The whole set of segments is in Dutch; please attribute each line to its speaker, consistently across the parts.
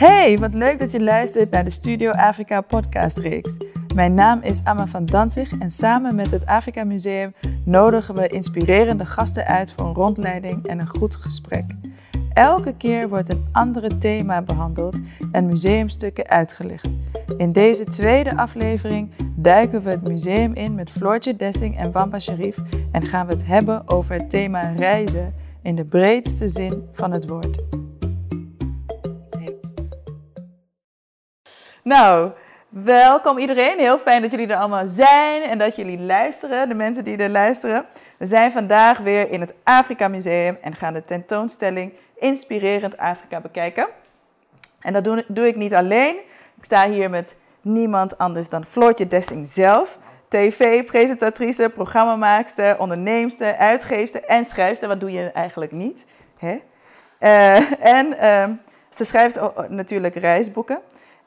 Speaker 1: Hey, wat leuk dat je luistert naar de Studio Afrika podcastreeks. Mijn naam is Amma van Danzig en samen met het Afrika Museum nodigen we inspirerende gasten uit voor een rondleiding en een goed gesprek. Elke keer wordt een andere thema behandeld en museumstukken uitgelicht. In deze tweede aflevering duiken we het museum in met Floortje Dessing en Wamba Sharif en gaan we het hebben over het thema reizen in de breedste zin van het woord. Nou, welkom iedereen. Heel fijn dat jullie er allemaal zijn en dat jullie luisteren, de mensen die er luisteren. We zijn vandaag weer in het Afrika Museum en gaan de tentoonstelling Inspirerend Afrika bekijken. En dat doe, ik niet alleen. Ik sta hier met niemand anders dan Floortje Dessing zelf. TV-presentatrice, programmamaakster, onderneemster, uitgeefster en schrijfster. Wat doe je eigenlijk niet? Hè? Uh, en uh, ze schrijft natuurlijk reisboeken.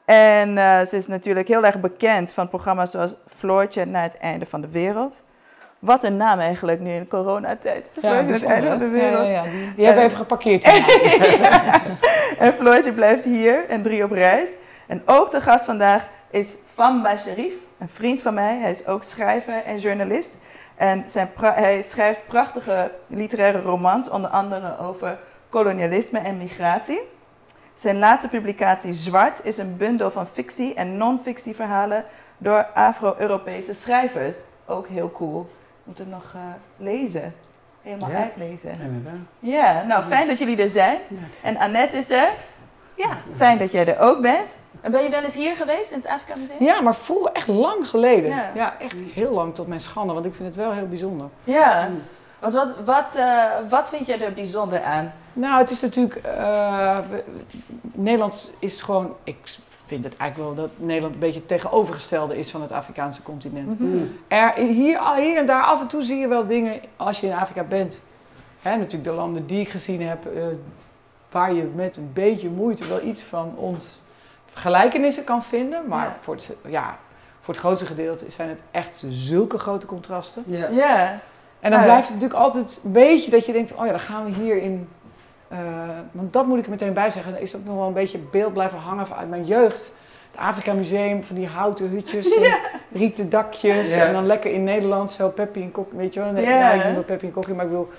Speaker 1: En uh, ze is natuurlijk heel erg bekend van programma's zoals Floortje naar het einde van de wereld. Wat een naam eigenlijk nu in coronatijd. Floortje naar het einde van de wereld.
Speaker 2: Ja, ja, die, die hebben we even geparkeerd.
Speaker 1: En Floortje blijft hier en drie op reis. En ook de gast vandaag is Famba Sharif, een vriend van mij. Hij is ook schrijver en journalist. En zijn hij schrijft prachtige literaire romans, onder andere over kolonialisme en migratie. Zijn laatste publicatie Zwart is een bundel van fictie en non-fictie verhalen door Afro-Europese schrijvers. Ook heel cool. Moet het nog uh, lezen. Helemaal
Speaker 3: ja,
Speaker 1: uitlezen.
Speaker 3: Inderdaad.
Speaker 1: Ja, nou fijn dat jullie er zijn. En Annette is er. Ja, fijn dat jij er ook bent. En ben je wel eens hier geweest in het Afrika Museum?
Speaker 2: Ja, maar vroeger echt lang geleden.
Speaker 1: Ja.
Speaker 2: Ja. echt heel lang tot mijn schande, want ik vind het wel heel bijzonder.
Speaker 1: Ja. Want wat, wat, uh, wat vind jij er bijzonder aan?
Speaker 2: Nou, het is natuurlijk. Uh, Nederland is gewoon. Ik vind het eigenlijk wel dat Nederland een beetje het tegenovergestelde is van het Afrikaanse continent.
Speaker 1: Mhm.
Speaker 2: Er, hier, hier en daar af en toe zie je wel dingen als je in Afrika bent. Hè, natuurlijk de landen die ik gezien heb, uh, waar je met een beetje moeite wel iets van ons gelijkenissen kan vinden. Maar
Speaker 1: Ja.
Speaker 2: voor, het, ja, voor het grootste gedeelte zijn het echt zulke grote contrasten.
Speaker 3: Ja.
Speaker 1: Ja.
Speaker 2: En dan
Speaker 1: Ja.
Speaker 2: blijft het natuurlijk altijd een beetje dat je denkt, oh ja, dan gaan we hier in. eh, want dat moet ik er meteen bij zeggen. Er is ook nog wel een beetje beeld blijven hangen uit mijn jeugd. Het Afrika Museum, van die houten hutjes, en rieten dakjes.
Speaker 3: Ja.
Speaker 2: En dan lekker in Nederland zo Peppi en Kokkie, weet je wel. Nee,
Speaker 1: Ja.
Speaker 2: ja, ik noem wel Peppi en Kokkie, maar ik bedoel...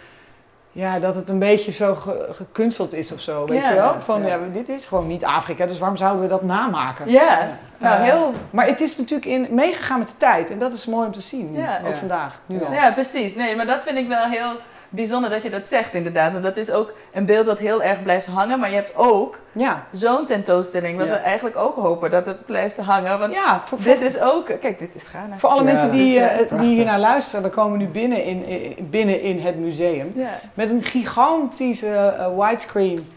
Speaker 2: Ja, dat het een beetje zo ge- gekunsteld is of zo, weet
Speaker 1: Ja.
Speaker 2: je wel. Van,
Speaker 3: Ja.
Speaker 2: ja. dit is gewoon niet Afrika, dus waarom zouden we dat namaken?
Speaker 1: Ja. Nou, heel...
Speaker 2: Maar het is natuurlijk in, meegegaan met de tijd. En dat is mooi om te zien,
Speaker 1: Ja.
Speaker 2: ook
Speaker 3: Ja.
Speaker 2: vandaag, nu al.
Speaker 1: Ja, precies. Nee, maar dat vind ik wel heel bijzonder dat je dat zegt inderdaad. Want dat is ook een beeld dat heel erg blijft hangen. Maar je hebt ook
Speaker 2: Ja,
Speaker 1: zo'n tentoonstelling. Wat
Speaker 3: Ja.
Speaker 1: we eigenlijk ook hopen dat het blijft hangen. Want
Speaker 2: ja voor,
Speaker 1: dit is ook... Kijk, dit is Ghana.
Speaker 2: Voor alle
Speaker 3: Ja,
Speaker 2: mensen die,
Speaker 1: eh,
Speaker 2: eh, die hier naar luisteren, dan komen we nu binnen in, in- binnen in het museum.
Speaker 1: Ja.
Speaker 2: Met een gigantische eh, widescreen.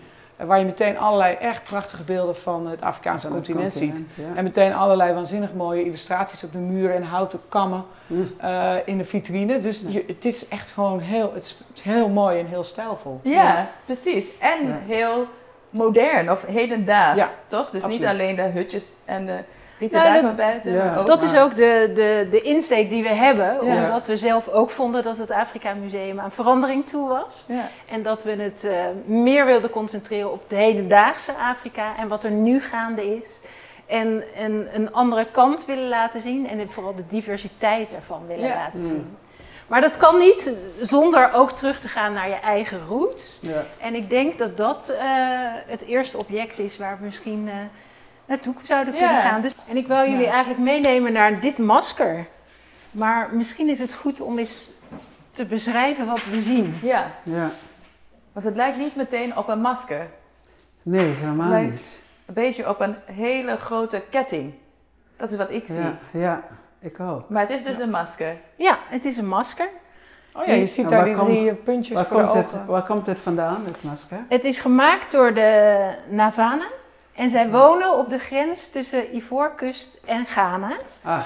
Speaker 2: Waar je meteen allerlei echt prachtige beelden van het Afrikaanse continent, ziet.
Speaker 3: ja.
Speaker 2: En meteen allerlei waanzinnig mooie illustraties op de muren en houten kammen
Speaker 3: Mm.
Speaker 2: eh, in de vitrine. Dus je, het is echt gewoon heel, het is, heel mooi en heel stijlvol.
Speaker 1: Ja, precies. En heel modern of hedendaags, toch? Dus
Speaker 2: absoluut.
Speaker 1: niet alleen de hutjes en de rieten
Speaker 4: Nou, dat-
Speaker 1: buiten.
Speaker 3: Ja.
Speaker 1: maar ook-
Speaker 4: Dat is ook de, de, de insteek die we hebben,
Speaker 1: Ja.
Speaker 4: omdat we zelf ook vonden dat het Afrika Museum aan verandering toe was.
Speaker 1: Ja.
Speaker 4: En dat we het eh, meer wilden concentreren op de hedendaagse Afrika en wat er nu gaande is. En, en een andere kant willen laten zien en vooral de diversiteit ervan willen
Speaker 1: Ja.
Speaker 4: laten
Speaker 3: Mm.
Speaker 4: zien. Maar dat kan niet zonder ook terug te gaan naar je eigen roots.
Speaker 3: Ja.
Speaker 4: En ik denk dat dat eh, het eerste object is waar we misschien eh, naartoe zouden kunnen
Speaker 1: Ja.
Speaker 4: gaan. Dus, en ik wil jullie
Speaker 1: Ja.
Speaker 4: eigenlijk meenemen naar dit masker. Maar misschien is het goed om eens te beschrijven wat we zien.
Speaker 1: ja,
Speaker 3: ja.
Speaker 1: want het lijkt niet meteen op een masker.
Speaker 3: Nee, helemaal
Speaker 1: Nee.
Speaker 3: niet.
Speaker 1: Een beetje op een hele grote ketting. Dat is wat ik zie.
Speaker 3: Ja, ja, ik ook.
Speaker 1: Maar het is dus een masker.
Speaker 4: Ja, het is een masker.
Speaker 2: Oh ja, je ziet
Speaker 3: En
Speaker 2: daar die
Speaker 3: kom-
Speaker 2: drie puntjes
Speaker 3: Waar
Speaker 2: voor de
Speaker 3: komt, het, waar komt het vandaan, het masker?
Speaker 4: Het is gemaakt door de Navana. En zij wonen op de grens tussen Ivoorkust en Ghana.
Speaker 3: Ah,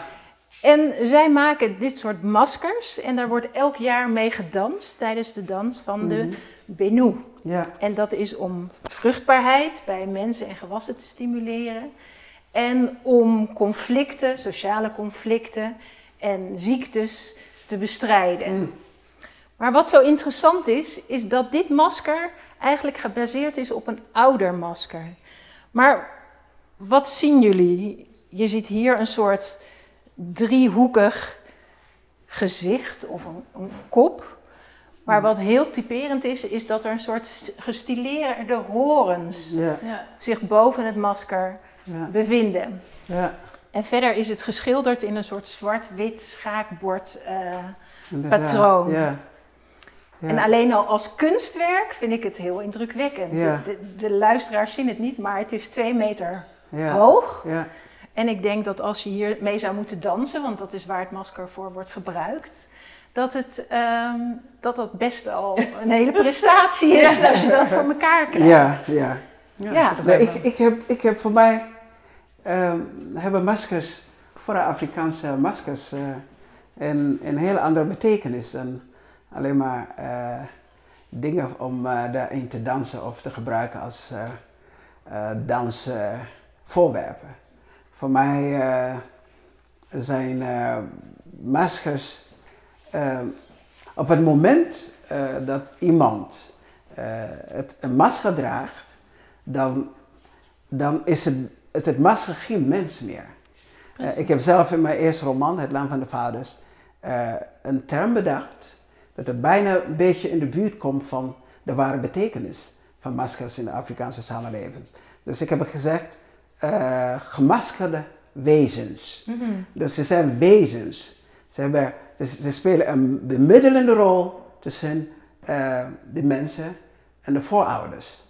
Speaker 4: En zij maken dit soort maskers. En daar wordt elk jaar mee gedanst tijdens de dans van de
Speaker 3: mhm.
Speaker 4: Benu.
Speaker 3: ja.
Speaker 4: En dat is om vruchtbaarheid bij mensen en gewassen te stimuleren. En om conflicten, sociale conflicten en ziektes te bestrijden.
Speaker 3: Mm.
Speaker 4: Maar wat zo interessant is, is dat dit masker eigenlijk gebaseerd is op een ouder masker. Maar wat zien jullie? Je ziet hier een soort driehoekig gezicht of een, een kop. Maar wat heel typerend is, is dat er een soort gestileerde horens
Speaker 3: Ja,
Speaker 4: zich boven het masker
Speaker 3: ja,
Speaker 4: bevinden.
Speaker 3: ja.
Speaker 4: En verder is het geschilderd in een soort zwart-wit schaakbord. eh. Patroon.
Speaker 3: Ja. Ja.
Speaker 4: En alleen al als kunstwerk vind ik het heel indrukwekkend.
Speaker 3: Ja.
Speaker 4: De, de, de luisteraars zien het niet, maar het is twee meter
Speaker 3: ja.
Speaker 4: hoog.
Speaker 3: Ja,
Speaker 4: En ik denk dat als je hier mee zou moeten dansen, want dat is waar het masker voor wordt gebruikt, dat het, ehm, dat, dat best al een hele prestatie is als je dat voor elkaar krijgt.
Speaker 3: ja, ja.
Speaker 2: Ja,
Speaker 3: Nee, ik, ik, heb, ik heb voor mij ehm, hebben maskers, voor de Afrikaanse maskers, eh, een, een heel andere betekenis dan alleen maar eh, dingen om eh, daarin te dansen of te gebruiken als eh, dansvoorwerpen. voor mij zijn maskers op het moment dat iemand het, een masker draagt, dan, dan is het, het, het masker geen mens meer. Ik heb zelf in mijn eerste roman, Het Land van de Vaders, een term bedacht dat er bijna een beetje in de buurt komt van de ware betekenis van maskers in de Afrikaanse samenleving. Dus ik heb gezegd, eh, gemaskerde wezens. Dus ze zijn wezens. Ze, hebben, ze, ze spelen een bemiddelende rol tussen eh, de mensen en de voorouders.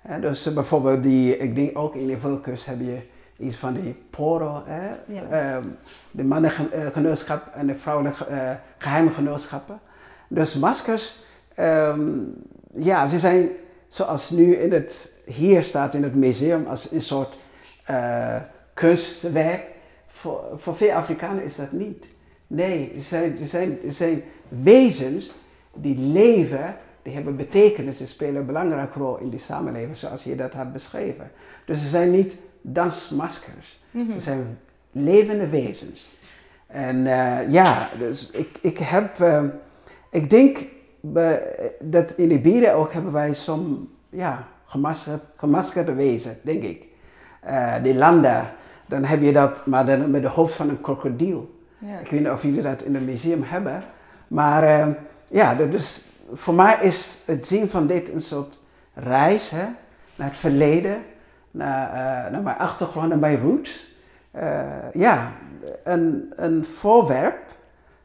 Speaker 3: Hè, dus eh, bijvoorbeeld die, ik denk ook in de Vulkus heb je iets van die poro, hè?
Speaker 4: Ja.
Speaker 3: Ehm, de mannengenootschap en de vrouwelijke eh, geheime genootschappen. Dus maskers, ehm, ja, ze zijn zoals nu in het, hier staat in het museum als een soort eh, kunstwerk. Voor, voor veel Afrikanen is dat niet. Nee, ze zijn, ze zijn, ze zijn wezens die leven, die hebben betekenis, die spelen een belangrijke rol in die samenleving zoals je dat had beschreven. Dus ze zijn niet dansmaskers, ze zijn levende wezens. En eh, ja, dus ik, ik heb, eh, ik denk dat in Ibiza ook hebben wij zo'n ja, gemaskerd, gemaskerde wezen, denk ik. Eh die landen, dan heb je dat, maar dan met de hoofd van een krokodil.
Speaker 1: Ja.
Speaker 3: Ik weet niet of jullie dat in het museum hebben. Maar eh, ja, dus voor mij is het zien van dit een soort reis hè, naar het verleden, naar, eh, naar mijn achtergrond, naar mijn roots. Ja, een, een voorwerp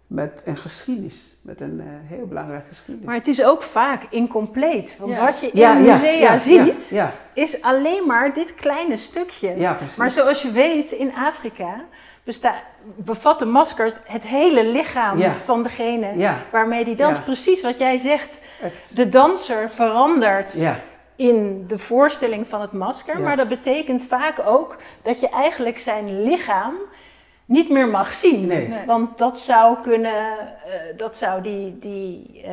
Speaker 3: met een geschiedenis, met een eh, heel belangrijke geschiedenis.
Speaker 4: Maar het is ook vaak incompleet. Want
Speaker 1: Ja.
Speaker 4: wat je in
Speaker 3: ja,
Speaker 4: musea
Speaker 3: ja,
Speaker 4: ziet,
Speaker 3: Ja,
Speaker 4: is alleen maar dit kleine stukje. Maar zoals je weet, in Afrika bevatten maskers het hele lichaam
Speaker 3: Ja.
Speaker 4: van degene
Speaker 3: ja,
Speaker 4: waarmee die danst.
Speaker 3: Ja.
Speaker 4: Precies wat jij zegt.
Speaker 3: echt.
Speaker 4: De danser verandert
Speaker 3: Ja,
Speaker 4: in de voorstelling van het masker.
Speaker 3: Ja.
Speaker 4: Maar dat betekent vaak ook dat je eigenlijk zijn lichaam niet meer mag zien.
Speaker 3: Nee.
Speaker 1: Nee.
Speaker 4: Want dat zou kunnen, eh, dat zou die, die eh,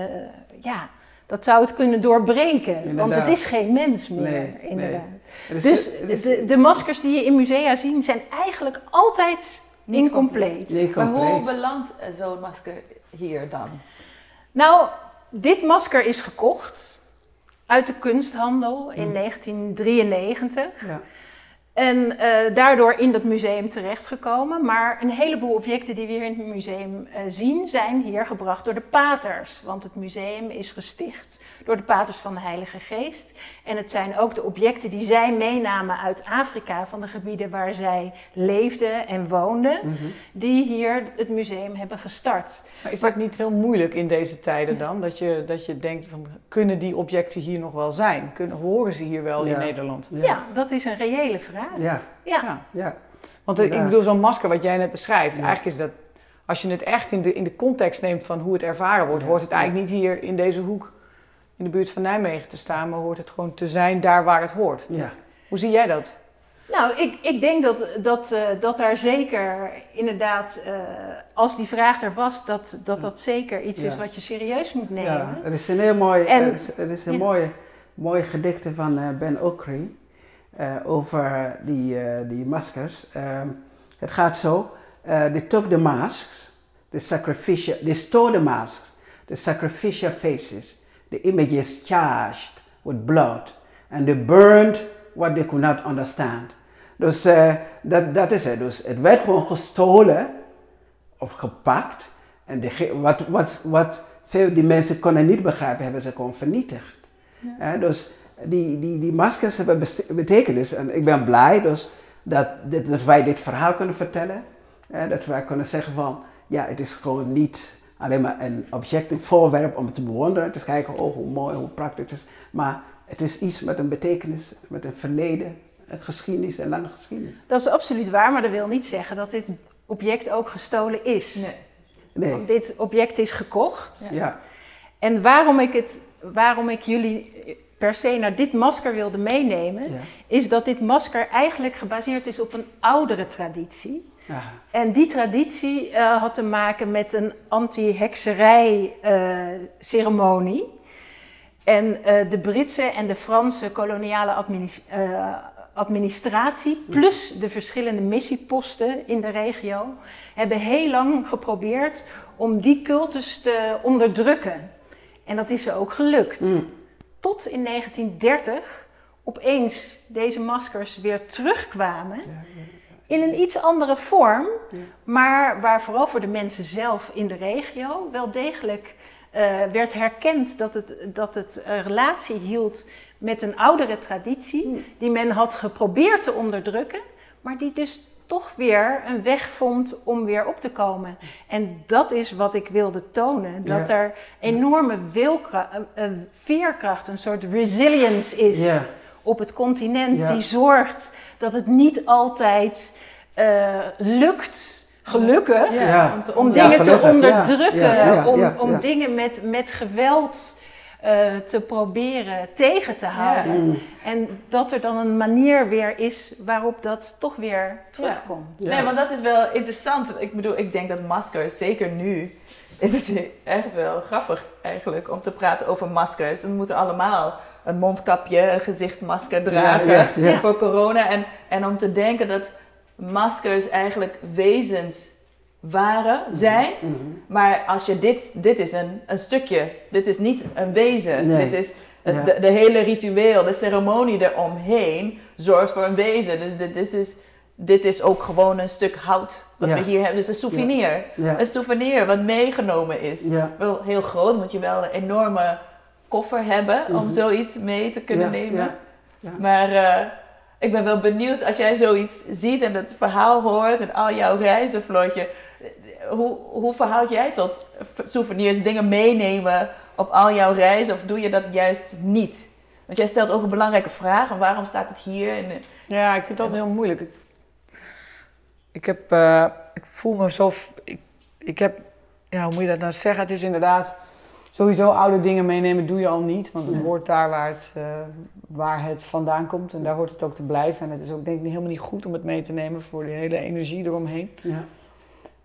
Speaker 4: ja, dat zou het kunnen doorbreken. Want het is geen mens meer,
Speaker 3: Nee,
Speaker 4: inderdaad.
Speaker 3: Er is-
Speaker 4: Dus
Speaker 3: is-
Speaker 4: de, de maskers die je in musea ziet, zijn eigenlijk altijd
Speaker 1: Niet
Speaker 4: incompleet.
Speaker 3: Nee,
Speaker 1: Maar hoe
Speaker 3: compleet.
Speaker 1: belandt eh, zo'n masker hier dan?
Speaker 4: Nou, dit masker is gekocht uit de kunsthandel in
Speaker 3: Mm.
Speaker 4: 1993.
Speaker 3: Ja.
Speaker 4: En eh, daardoor in dat museum terechtgekomen. Maar een heleboel objecten die we hier in het museum eh, zien, zijn hier gebracht door de paters. Want het museum is gesticht door de paters van de Heilige Geest. En het zijn ook de objecten die zij meenamen uit Afrika, van de gebieden waar zij leefden en woonden,
Speaker 3: Mhm.
Speaker 4: die hier het museum hebben gestart.
Speaker 2: Maar is dat niet heel moeilijk in deze tijden dan? Dat je, dat je denkt van, kunnen die objecten hier nog wel zijn? Kunnen, horen ze hier wel
Speaker 3: Ja.
Speaker 2: in Nederland?
Speaker 4: Ja. dat is een reële vraag.
Speaker 3: Ja,
Speaker 4: Ja.
Speaker 2: Ja.
Speaker 3: ja.
Speaker 2: Want ik bedoel, zo'n masker wat jij net beschrijft,
Speaker 3: Ja.
Speaker 2: eigenlijk is dat, als je het echt in de, in de context neemt van hoe het ervaren wordt,
Speaker 3: Ja.
Speaker 2: hoort het eigenlijk niet hier in deze hoek in de buurt van Nijmegen te staan, maar hoort het gewoon te zijn daar waar het hoort.
Speaker 3: ja.
Speaker 2: Hoe zie jij dat?
Speaker 4: Nou, ik, ik denk dat, dat, eh, dat daar zeker inderdaad, eh, als die vraag er was, dat dat, dat zeker iets is wat je serieus moet nemen.
Speaker 3: Ja, er is een heel mooi,
Speaker 4: En-
Speaker 3: er is, er is een
Speaker 4: ja.
Speaker 3: mooie, mooie gedichte van eh, Ben Okri eh, over die, eh, die maskers. Ehm, het gaat zo: eh, They took the masks, the sacrificial, they stole the masks, the sacrificial faces, the images charged with blood, and they burned what they could not understand. Dus eh, dat, dat is het. Dus het werd gewoon gestolen of gepakt. En de, wat, wat, wat veel die mensen konden niet begrijpen, hebben ze gewoon vernietigd. Ja. dus die, die, die maskers hebben betekenis. En ik ben blij dus dat, dat wij dit verhaal kunnen vertellen. dat wij kunnen zeggen van, ja, het is gewoon niet alleen maar een object, een voorwerp om te bewonderen. Te kijken, oh, hoe mooi, hoe prachtig het is. Maar het is iets met een betekenis, met een verleden, een geschiedenis, een lange geschiedenis.
Speaker 4: Dat is absoluut waar, maar dat wil niet zeggen dat dit object ook gestolen is. Nee. nee. Want dit object is gekocht.
Speaker 3: Ja.
Speaker 4: En waarom ik, het, waarom ik jullie per se naar dit masker wilde meenemen, is dat dit masker eigenlijk gebaseerd is op een oudere traditie. Ja. En die traditie uh, had te maken met een anti-hekserij-ceremonie. Uh, en uh, de Britse en de Franse koloniale administ administratie, plus de verschillende missieposten in de regio, hebben heel lang geprobeerd om die cultus te onderdrukken. En dat is ze ook gelukt. Mm. Tot in 1930 opeens deze maskers weer terugkwamen. In een iets andere vorm, maar waar vooral voor de mensen zelf in de regio wel degelijk uh, werd herkend dat het, dat het een relatie hield met een oudere traditie, die men had geprobeerd te onderdrukken, maar die dus toch weer een weg vond om weer op te komen. En dat is wat ik wilde tonen. Dat er enorme wilkracht, een veerkracht, een soort resilience is op het continent. Die zorgt dat het niet altijd uh, lukt, gelukkig, om dingen te onderdrukken. om, om dingen met, met geweld uh, te proberen tegen te houden. Mm. En dat er dan een manier weer is waarop dat toch weer terugkomt.
Speaker 1: Ja. Nee, want dat is wel interessant. Ik bedoel, ik denk dat maskers, zeker nu, is het echt wel grappig eigenlijk om te praten over maskers. We moeten allemaal een mondkapje, een gezichtsmasker dragen voor corona. En, en om te denken dat maskers eigenlijk wezens waren, mhm. zijn. Mhm. Maar als je dit, dit is een, een stukje, dit is niet een wezen. Dit is de, de, hele ritueel, de ceremonie eromheen zorgt voor een wezen. Dus dit, dit, is, dit is ook gewoon een stuk hout wat we hier hebben. Dus een souvenir. Een souvenir wat meegenomen is. Wel heel groot, moet je wel een enorme koffer hebben om mhm. zoiets mee te kunnen nemen. Maar uh, ik ben wel benieuwd als jij zoiets ziet en het verhaal hoort en al jouw reizen, Floortje. Hoe, hoe verhoud jij tot souvenirs, dingen meenemen op al jouw reizen of doe je dat juist niet? Want jij stelt ook een belangrijke vraag en waarom staat het hier? En,
Speaker 2: ja, ik vind dat heel moeilijk. Ik, heb, uh, ik voel me zo. Ik, ik heb, ja, hoe moet je dat nou zeggen? Het is inderdaad Sowieso oude dingen meenemen doe je al niet, want het hoort daar waar het, uh, waar het vandaan komt en daar hoort het ook te blijven. En het is ook denk ik helemaal niet goed om het mee te nemen voor de hele energie eromheen. Ja.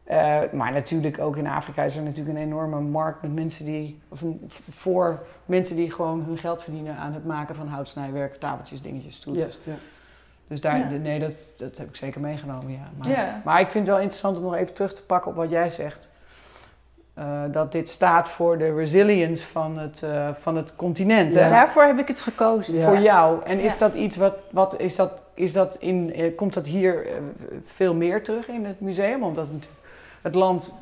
Speaker 2: Uh, maar natuurlijk ook in Afrika is er natuurlijk een enorme markt met mensen die, of een, voor mensen die gewoon hun geld verdienen aan het maken van houtsnijwerk, tafeltjes, dingetjes, stoeltjes. Ja, Dus daar, nee, dat, dat heb ik zeker meegenomen, ja. Maar, maar ik vind het wel interessant om nog even terug te pakken op wat jij zegt. Uh, dat dit staat voor de resilience van het, uh, van het continent.
Speaker 4: Ja. Daarvoor heb ik het gekozen.
Speaker 2: Ja. Voor jou. En is dat iets wat, wat is dat, is dat in, uh, komt dat hier veel meer terug in het museum? Omdat het, het land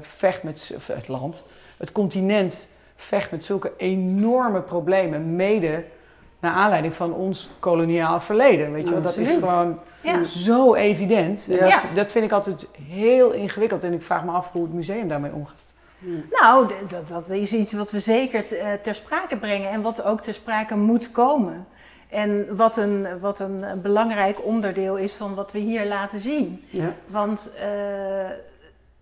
Speaker 2: vecht met, het land, het continent vecht met zulke enorme problemen, mede naar aanleiding van ons koloniaal verleden. Weet je wel? Dat is gewoon zo evident. Dat, dat vind ik altijd heel ingewikkeld en ik vraag me af hoe het museum daarmee omgaat.
Speaker 4: Nou, dat, dat is iets wat we zeker eh, ter sprake brengen en wat ook ter sprake moet komen. En wat een, wat een belangrijk onderdeel is van wat we hier laten zien. Ja. Want uh,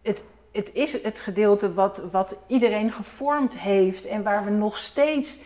Speaker 4: het, het is het gedeelte wat, wat iedereen gevormd heeft en waar we nog steeds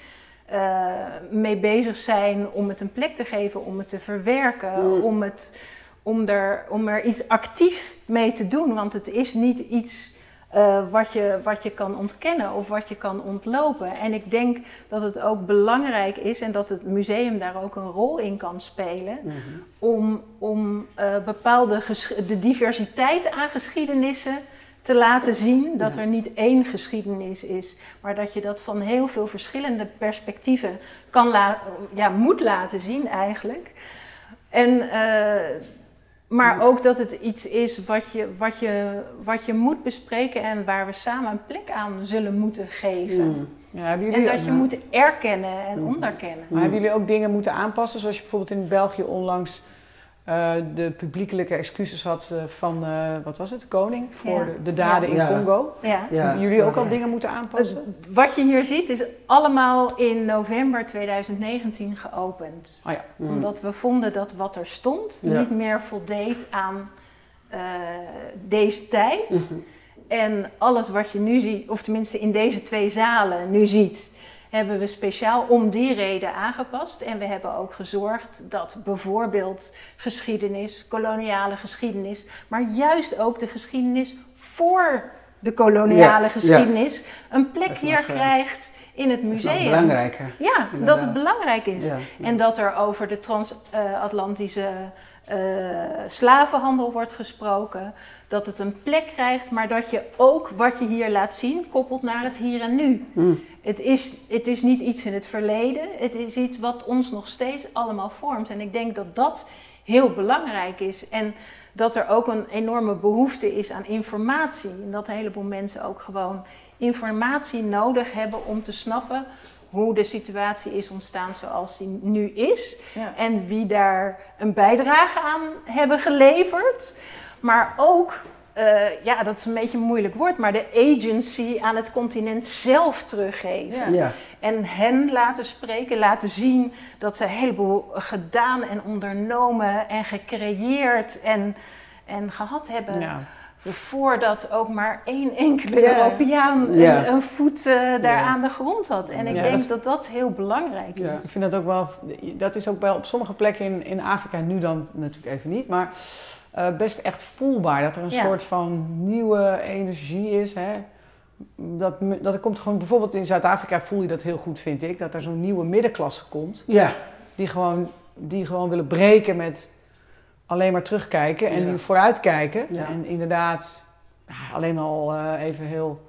Speaker 4: uh, mee bezig zijn om het een plek te geven, om het te verwerken, om, het, om, er, om er iets actief mee te doen. Want het is niet iets uh, wat, je, wat je kan ontkennen of wat je kan ontlopen. En ik denk dat het ook belangrijk is en dat het museum daar ook een rol in kan spelen mhm. om, om uh, bepaalde de diversiteit aan geschiedenissen te laten zien. Dat er niet één geschiedenis is, maar dat je dat van heel veel verschillende perspectieven kan ja, moet laten zien eigenlijk. En, eh, maar ook dat het iets is wat je, wat, je, wat je moet bespreken en waar we samen een plek aan zullen moeten geven.
Speaker 3: Mm.
Speaker 2: Ja, hebben
Speaker 4: En dat je moet erkennen en onderkennen.
Speaker 2: maar hebben jullie ook dingen moeten aanpassen? Zoals je bijvoorbeeld in België onlangs eh, de publiekelijke excuses had eh, van, eh, wat was het, de koning? Voor
Speaker 4: Ja.
Speaker 2: de, de daden in
Speaker 3: Ja.
Speaker 2: Congo.
Speaker 4: Ja.
Speaker 3: Ja.
Speaker 2: Hebben jullie ook al dingen moeten aanpassen?
Speaker 4: Wat je hier ziet is allemaal in november 2019 geopend.
Speaker 2: Oh ja.
Speaker 3: Mm.
Speaker 4: Omdat we vonden dat wat er stond
Speaker 3: Ja.
Speaker 4: niet meer voldeed aan eh, deze tijd.
Speaker 3: Mhm.
Speaker 4: En alles wat je nu ziet, of tenminste in deze twee zalen nu ziet, hebben we speciaal om die reden aangepast. En we hebben ook gezorgd dat bijvoorbeeld geschiedenis, koloniale geschiedenis, maar juist ook de geschiedenis voor de koloniale
Speaker 3: Ja,
Speaker 4: geschiedenis een plek
Speaker 3: Dat is
Speaker 4: hier
Speaker 3: nog, eh,
Speaker 4: krijgt in het
Speaker 3: Dat
Speaker 4: museum.
Speaker 3: belangrijker.
Speaker 4: Ja, dat het belangrijk is.
Speaker 3: Ja.
Speaker 4: En dat er over de transatlantische slavenhandel wordt gesproken. Dat het een plek krijgt, maar dat je ook wat je hier laat zien koppelt naar het hier en nu.
Speaker 3: Mm.
Speaker 4: Het is, het is niet iets in het verleden, het is iets wat ons nog steeds allemaal vormt. En ik denk dat dat heel belangrijk is. En dat er ook een enorme behoefte is aan informatie. En dat een heleboel mensen ook gewoon informatie nodig hebben om te snappen hoe de situatie is ontstaan zoals die nu is.
Speaker 1: Ja.
Speaker 4: En wie daar een bijdrage aan hebben geleverd. Maar ook, eh, ja, dat is een beetje een moeilijk woord, maar de agency aan het continent zelf teruggeven.
Speaker 1: Ja.
Speaker 3: Ja.
Speaker 4: En hen laten spreken, laten zien dat ze een heleboel gedaan en ondernomen en gecreëerd en, en gehad hebben.
Speaker 2: Ja.
Speaker 4: Voordat ook maar één enkele
Speaker 1: Ja.
Speaker 4: Europeaan
Speaker 3: Ja.
Speaker 4: een, een voet eh, daar
Speaker 3: Ja.
Speaker 4: aan de grond had. En ik
Speaker 2: Ja,
Speaker 4: denk
Speaker 2: dat is-
Speaker 4: dat dat heel belangrijk is.
Speaker 3: Ja.
Speaker 2: Ik vind dat ook wel, dat is ook wel op sommige plekken in, in Afrika, nu dan natuurlijk even niet, maar eh, best echt voelbaar. Dat er een
Speaker 4: Ja.
Speaker 2: soort van nieuwe energie is. Hè? Dat, dat er komt gewoon, bijvoorbeeld in Zuid-Afrika voel je dat heel goed, vind ik, dat er zo'n nieuwe middenklasse komt,
Speaker 3: Ja.
Speaker 2: die gewoon, die gewoon willen breken met alleen maar terugkijken en
Speaker 3: Ja.
Speaker 2: die vooruitkijken.
Speaker 3: Ja.
Speaker 2: En inderdaad, alleen al eh, even heel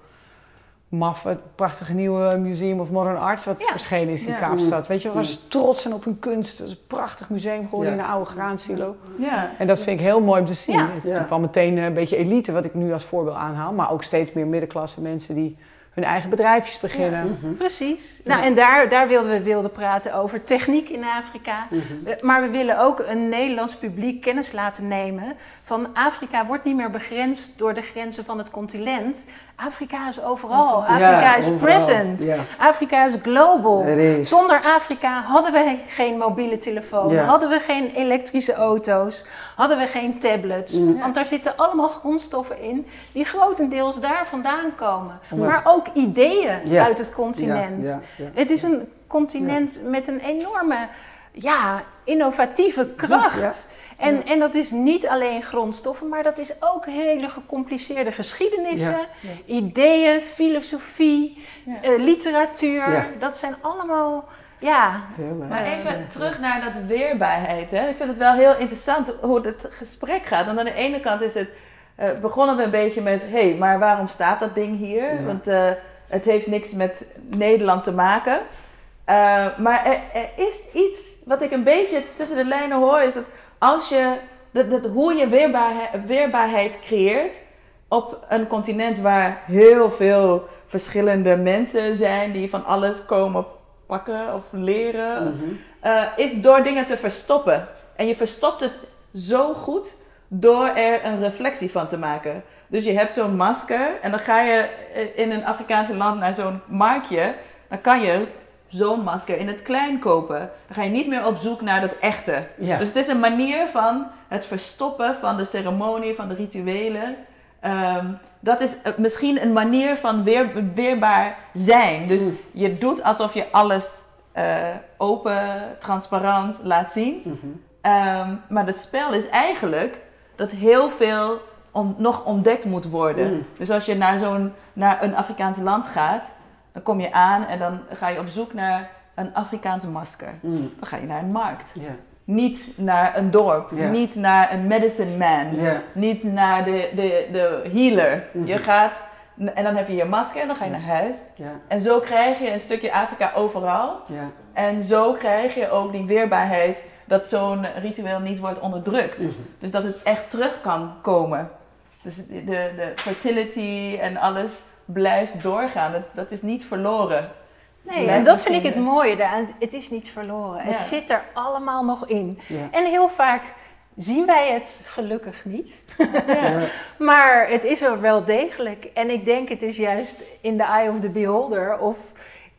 Speaker 2: maf, het prachtige nieuwe Museum of Modern Arts wat
Speaker 4: Ja.
Speaker 2: verschenen is in
Speaker 1: Ja.
Speaker 2: Kaapstad. Weet je, waar ze trots zijn op hun kunst. Het is een prachtig museum geworden
Speaker 3: Ja.
Speaker 2: in een oude graansilo.
Speaker 1: Ja.
Speaker 2: En dat vind ik heel mooi om te zien.
Speaker 4: Ja.
Speaker 2: Het is
Speaker 3: Ja.
Speaker 2: natuurlijk wel meteen een beetje elite wat ik nu als voorbeeld aanhaal. Maar ook steeds meer middenklasse mensen die hun eigen bedrijfjes beginnen.
Speaker 3: Mhm.
Speaker 4: Precies. Nou, en daar, daar wilden we wilden praten over techniek in Afrika.
Speaker 3: Mhm.
Speaker 4: Maar we willen ook een Nederlands publiek kennis laten nemen van Afrika wordt niet meer begrensd door de grenzen van het continent. Afrika is overal. Afrika
Speaker 3: Ja,
Speaker 4: is
Speaker 3: overal.
Speaker 4: present.
Speaker 3: Ja.
Speaker 4: Afrika is global.
Speaker 3: Er is.
Speaker 4: Zonder Afrika hadden we geen mobiele telefoon,
Speaker 3: Ja.
Speaker 4: hadden we geen elektrische auto's, hadden we geen tablets.
Speaker 3: Mm.
Speaker 4: Want daar zitten allemaal grondstoffen in die grotendeels daar vandaan komen. Maar ook ideeën uit het continent. Het is een continent met een enorme ja, innovatieve kracht.
Speaker 3: Ja,
Speaker 4: En, en dat is niet alleen grondstoffen, maar dat is ook hele gecompliceerde geschiedenissen,
Speaker 3: Ja,
Speaker 4: ideeën, filosofie,
Speaker 1: Ja.
Speaker 4: eh, literatuur.
Speaker 3: Ja.
Speaker 4: Dat zijn allemaal, ja.
Speaker 1: Maar even terug naar dat weerbaarheid. Hè? Ik vind het wel heel interessant hoe het gesprek gaat. Want aan de ene kant is het, eh, begonnen we een beetje met, hé, hey, maar waarom staat dat ding hier?
Speaker 3: Ja.
Speaker 1: Want eh, het heeft niks met Nederland te maken. Eh, maar er, er is iets wat ik een beetje tussen de lijnen hoor, is dat als je, dat, dat, hoe je weerbaarheid, weerbaarheid creëert op een continent waar heel veel verschillende mensen zijn die van alles komen pakken of leren,
Speaker 3: Mhm.
Speaker 1: eh, is door dingen te verstoppen. En je verstopt het zo goed door er een reflectie van te maken. Dus je hebt zo'n masker en dan ga je eh, in een Afrikaanse land naar zo'n marktje, dan kan je zo'n masker in het klein kopen. Dan ga je niet meer op zoek naar dat echte.
Speaker 3: Ja.
Speaker 1: Dus het is een manier van het verstoppen van de ceremonie, van de rituelen. Ehm, dat is eh, misschien een manier van weer, weerbaar zijn. Dus
Speaker 3: Mm.
Speaker 1: je doet alsof je alles eh, open, transparant laat zien.
Speaker 3: Mhm.
Speaker 1: Ehm, maar het spel is eigenlijk dat heel veel on- nog ontdekt moet worden.
Speaker 3: Mm.
Speaker 1: Dus als je naar, zo'n, naar een Afrikaans land gaat, dan kom je aan en dan ga je op zoek naar een Afrikaanse masker.
Speaker 3: Mm.
Speaker 1: Dan ga je naar een markt. Niet naar een dorp, niet naar een medicine man, niet naar de, de, de healer.
Speaker 3: Mhm.
Speaker 1: Je gaat en dan heb je je masker en dan ga je naar huis. En zo krijg je een stukje Afrika overal. En zo krijg je ook die weerbaarheid dat zo'n ritueel niet wordt onderdrukt.
Speaker 3: Mhm.
Speaker 1: Dus dat het echt terug kan komen. Dus de, de fertility en alles blijft doorgaan. Dat, dat is niet verloren.
Speaker 4: Nee,
Speaker 1: Blijft
Speaker 4: en dat vind ik het mooie. Het is niet verloren. Het zit er allemaal nog in.
Speaker 3: Ja.
Speaker 4: En heel vaak zien wij het gelukkig niet.
Speaker 3: Ja.
Speaker 4: Maar het is er wel degelijk. En ik denk het is juist in the eye of the beholder of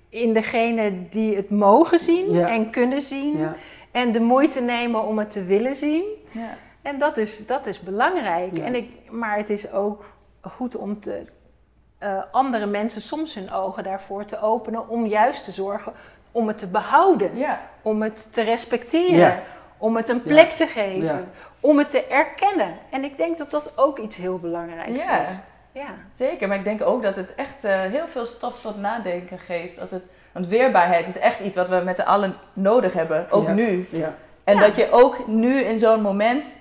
Speaker 4: in degene die het mogen zien
Speaker 3: Ja.
Speaker 4: en kunnen zien.
Speaker 3: Ja.
Speaker 4: En de moeite nemen om het te willen zien.
Speaker 1: Ja.
Speaker 4: En dat is, dat is belangrijk.
Speaker 3: Ja.
Speaker 4: En ik, maar het is ook goed om te, eh, andere mensen soms hun ogen daarvoor te openen. Om juist te zorgen om het te behouden.
Speaker 1: Ja.
Speaker 4: Om het te respecteren.
Speaker 3: Ja.
Speaker 4: Om het een plek te geven.
Speaker 3: Ja.
Speaker 4: Om het te erkennen. En ik denk dat dat ook iets heel belangrijks
Speaker 1: Ja.
Speaker 4: is. Ja.
Speaker 1: Zeker, maar ik denk ook dat het echt eh, heel veel stof tot nadenken geeft. Als het, want weerbaarheid is echt iets wat we met z'n allen nodig hebben, ook
Speaker 3: Ja.
Speaker 1: nu.
Speaker 3: Ja.
Speaker 1: En
Speaker 4: Ja.
Speaker 1: dat je ook nu in zo'n moment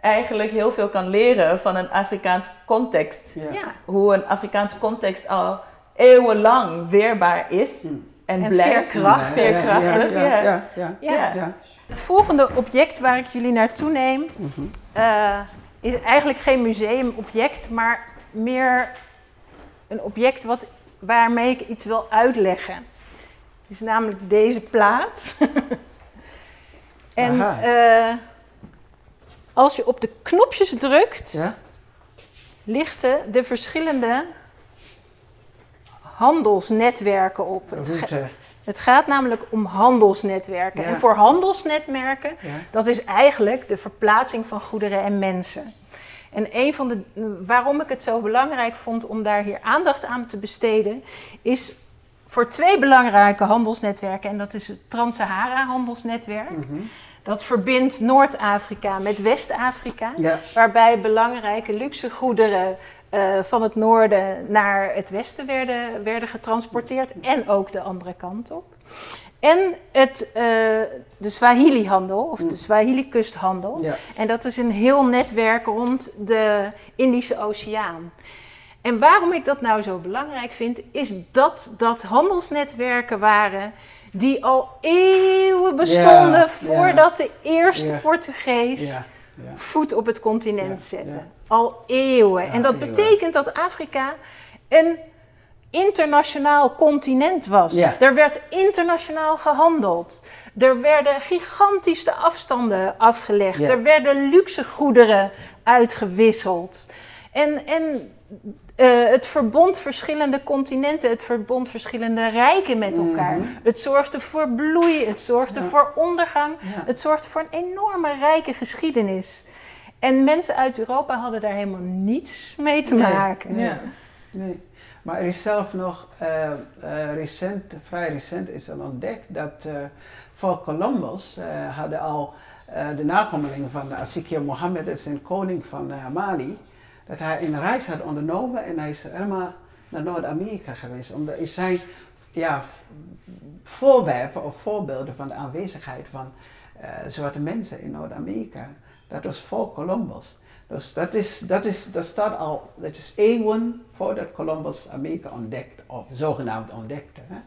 Speaker 1: eigenlijk heel veel kan leren van een Afrikaans context.
Speaker 3: Ja.
Speaker 4: Ja.
Speaker 1: Hoe een Afrikaans context al eeuwenlang weerbaar is
Speaker 3: Mm.
Speaker 1: en,
Speaker 4: En
Speaker 1: blijft.
Speaker 4: veerkrachtig.
Speaker 1: Veerkrachtig,
Speaker 3: ja.
Speaker 1: ja.
Speaker 3: Ja. Ja. Ja.
Speaker 4: Ja.
Speaker 1: Ja.
Speaker 3: Ja.
Speaker 4: Het volgende object waar ik jullie naartoe neem,
Speaker 3: Mhm.
Speaker 4: eh, is eigenlijk geen museumobject, maar meer een object wat, waarmee ik iets wil uitleggen. Het is namelijk deze plaat. en
Speaker 3: Aha.
Speaker 4: eh, als je op de knopjes drukt,
Speaker 3: Ja.
Speaker 4: lichten de verschillende handelsnetwerken op. Het, ga- het gaat namelijk om handelsnetwerken.
Speaker 3: Ja.
Speaker 4: En voor handelsnetwerken
Speaker 3: Ja.
Speaker 4: dat is eigenlijk de verplaatsing van goederen en mensen. En een van de waarom ik het zo belangrijk vond om daar hier aandacht aan te besteden, is voor twee belangrijke handelsnetwerken. En dat is het Trans-Sahara handelsnetwerk.
Speaker 3: Mhm.
Speaker 4: Dat verbindt Noord-Afrika met West-Afrika.
Speaker 3: Ja.
Speaker 4: Waarbij belangrijke luxegoederen eh, van het noorden naar het westen werden, werden getransporteerd. En ook de andere kant op. En het, eh, de Swahili-handel, of de Swahili-kusthandel.
Speaker 3: Ja.
Speaker 4: En dat is een heel netwerk rond de Indische Oceaan. En waarom ik dat nou zo belangrijk vind, is dat dat handelsnetwerken waren die al eeuwen bestonden voordat de eerste. Portugees voet op het continent zette. Al eeuwen. En dat
Speaker 3: eeuwen.
Speaker 4: betekent dat Afrika een internationaal continent was. Er werd internationaal gehandeld. Er werden gigantische afstanden afgelegd. Er werden luxe goederen uitgewisseld. En, en eh, het verbond verschillende continenten, het verbond verschillende rijken met elkaar.
Speaker 3: Mhm.
Speaker 4: Het zorgde voor bloei, het zorgde
Speaker 3: Ja.
Speaker 4: voor ondergang.
Speaker 3: Ja.
Speaker 4: Het zorgde voor een enorme rijke geschiedenis. En mensen uit Europa hadden daar helemaal niets mee te
Speaker 3: Nee.
Speaker 4: maken.
Speaker 1: Ja.
Speaker 3: Nee. Maar er is zelf nog eh, eh, recent, vrij recent is er ontdekt dat eh, voor Columbus eh, hadden al eh, de nakomelingen van Asikio Mohammed, dat is een koning van Mali, dat hij een reis had ondernomen en hij is helemaal naar Noord-Amerika geweest. Omdat er zijn ja, voorwerpen of voorbeelden van de aanwezigheid van eh, zwarte mensen in Noord-Amerika. Dat was voor Columbus. Dus dat, is, dat, is, dat staat al, dat is eeuwen voordat Columbus Amerika ontdekt, of zogenaamd ontdekte. Hè?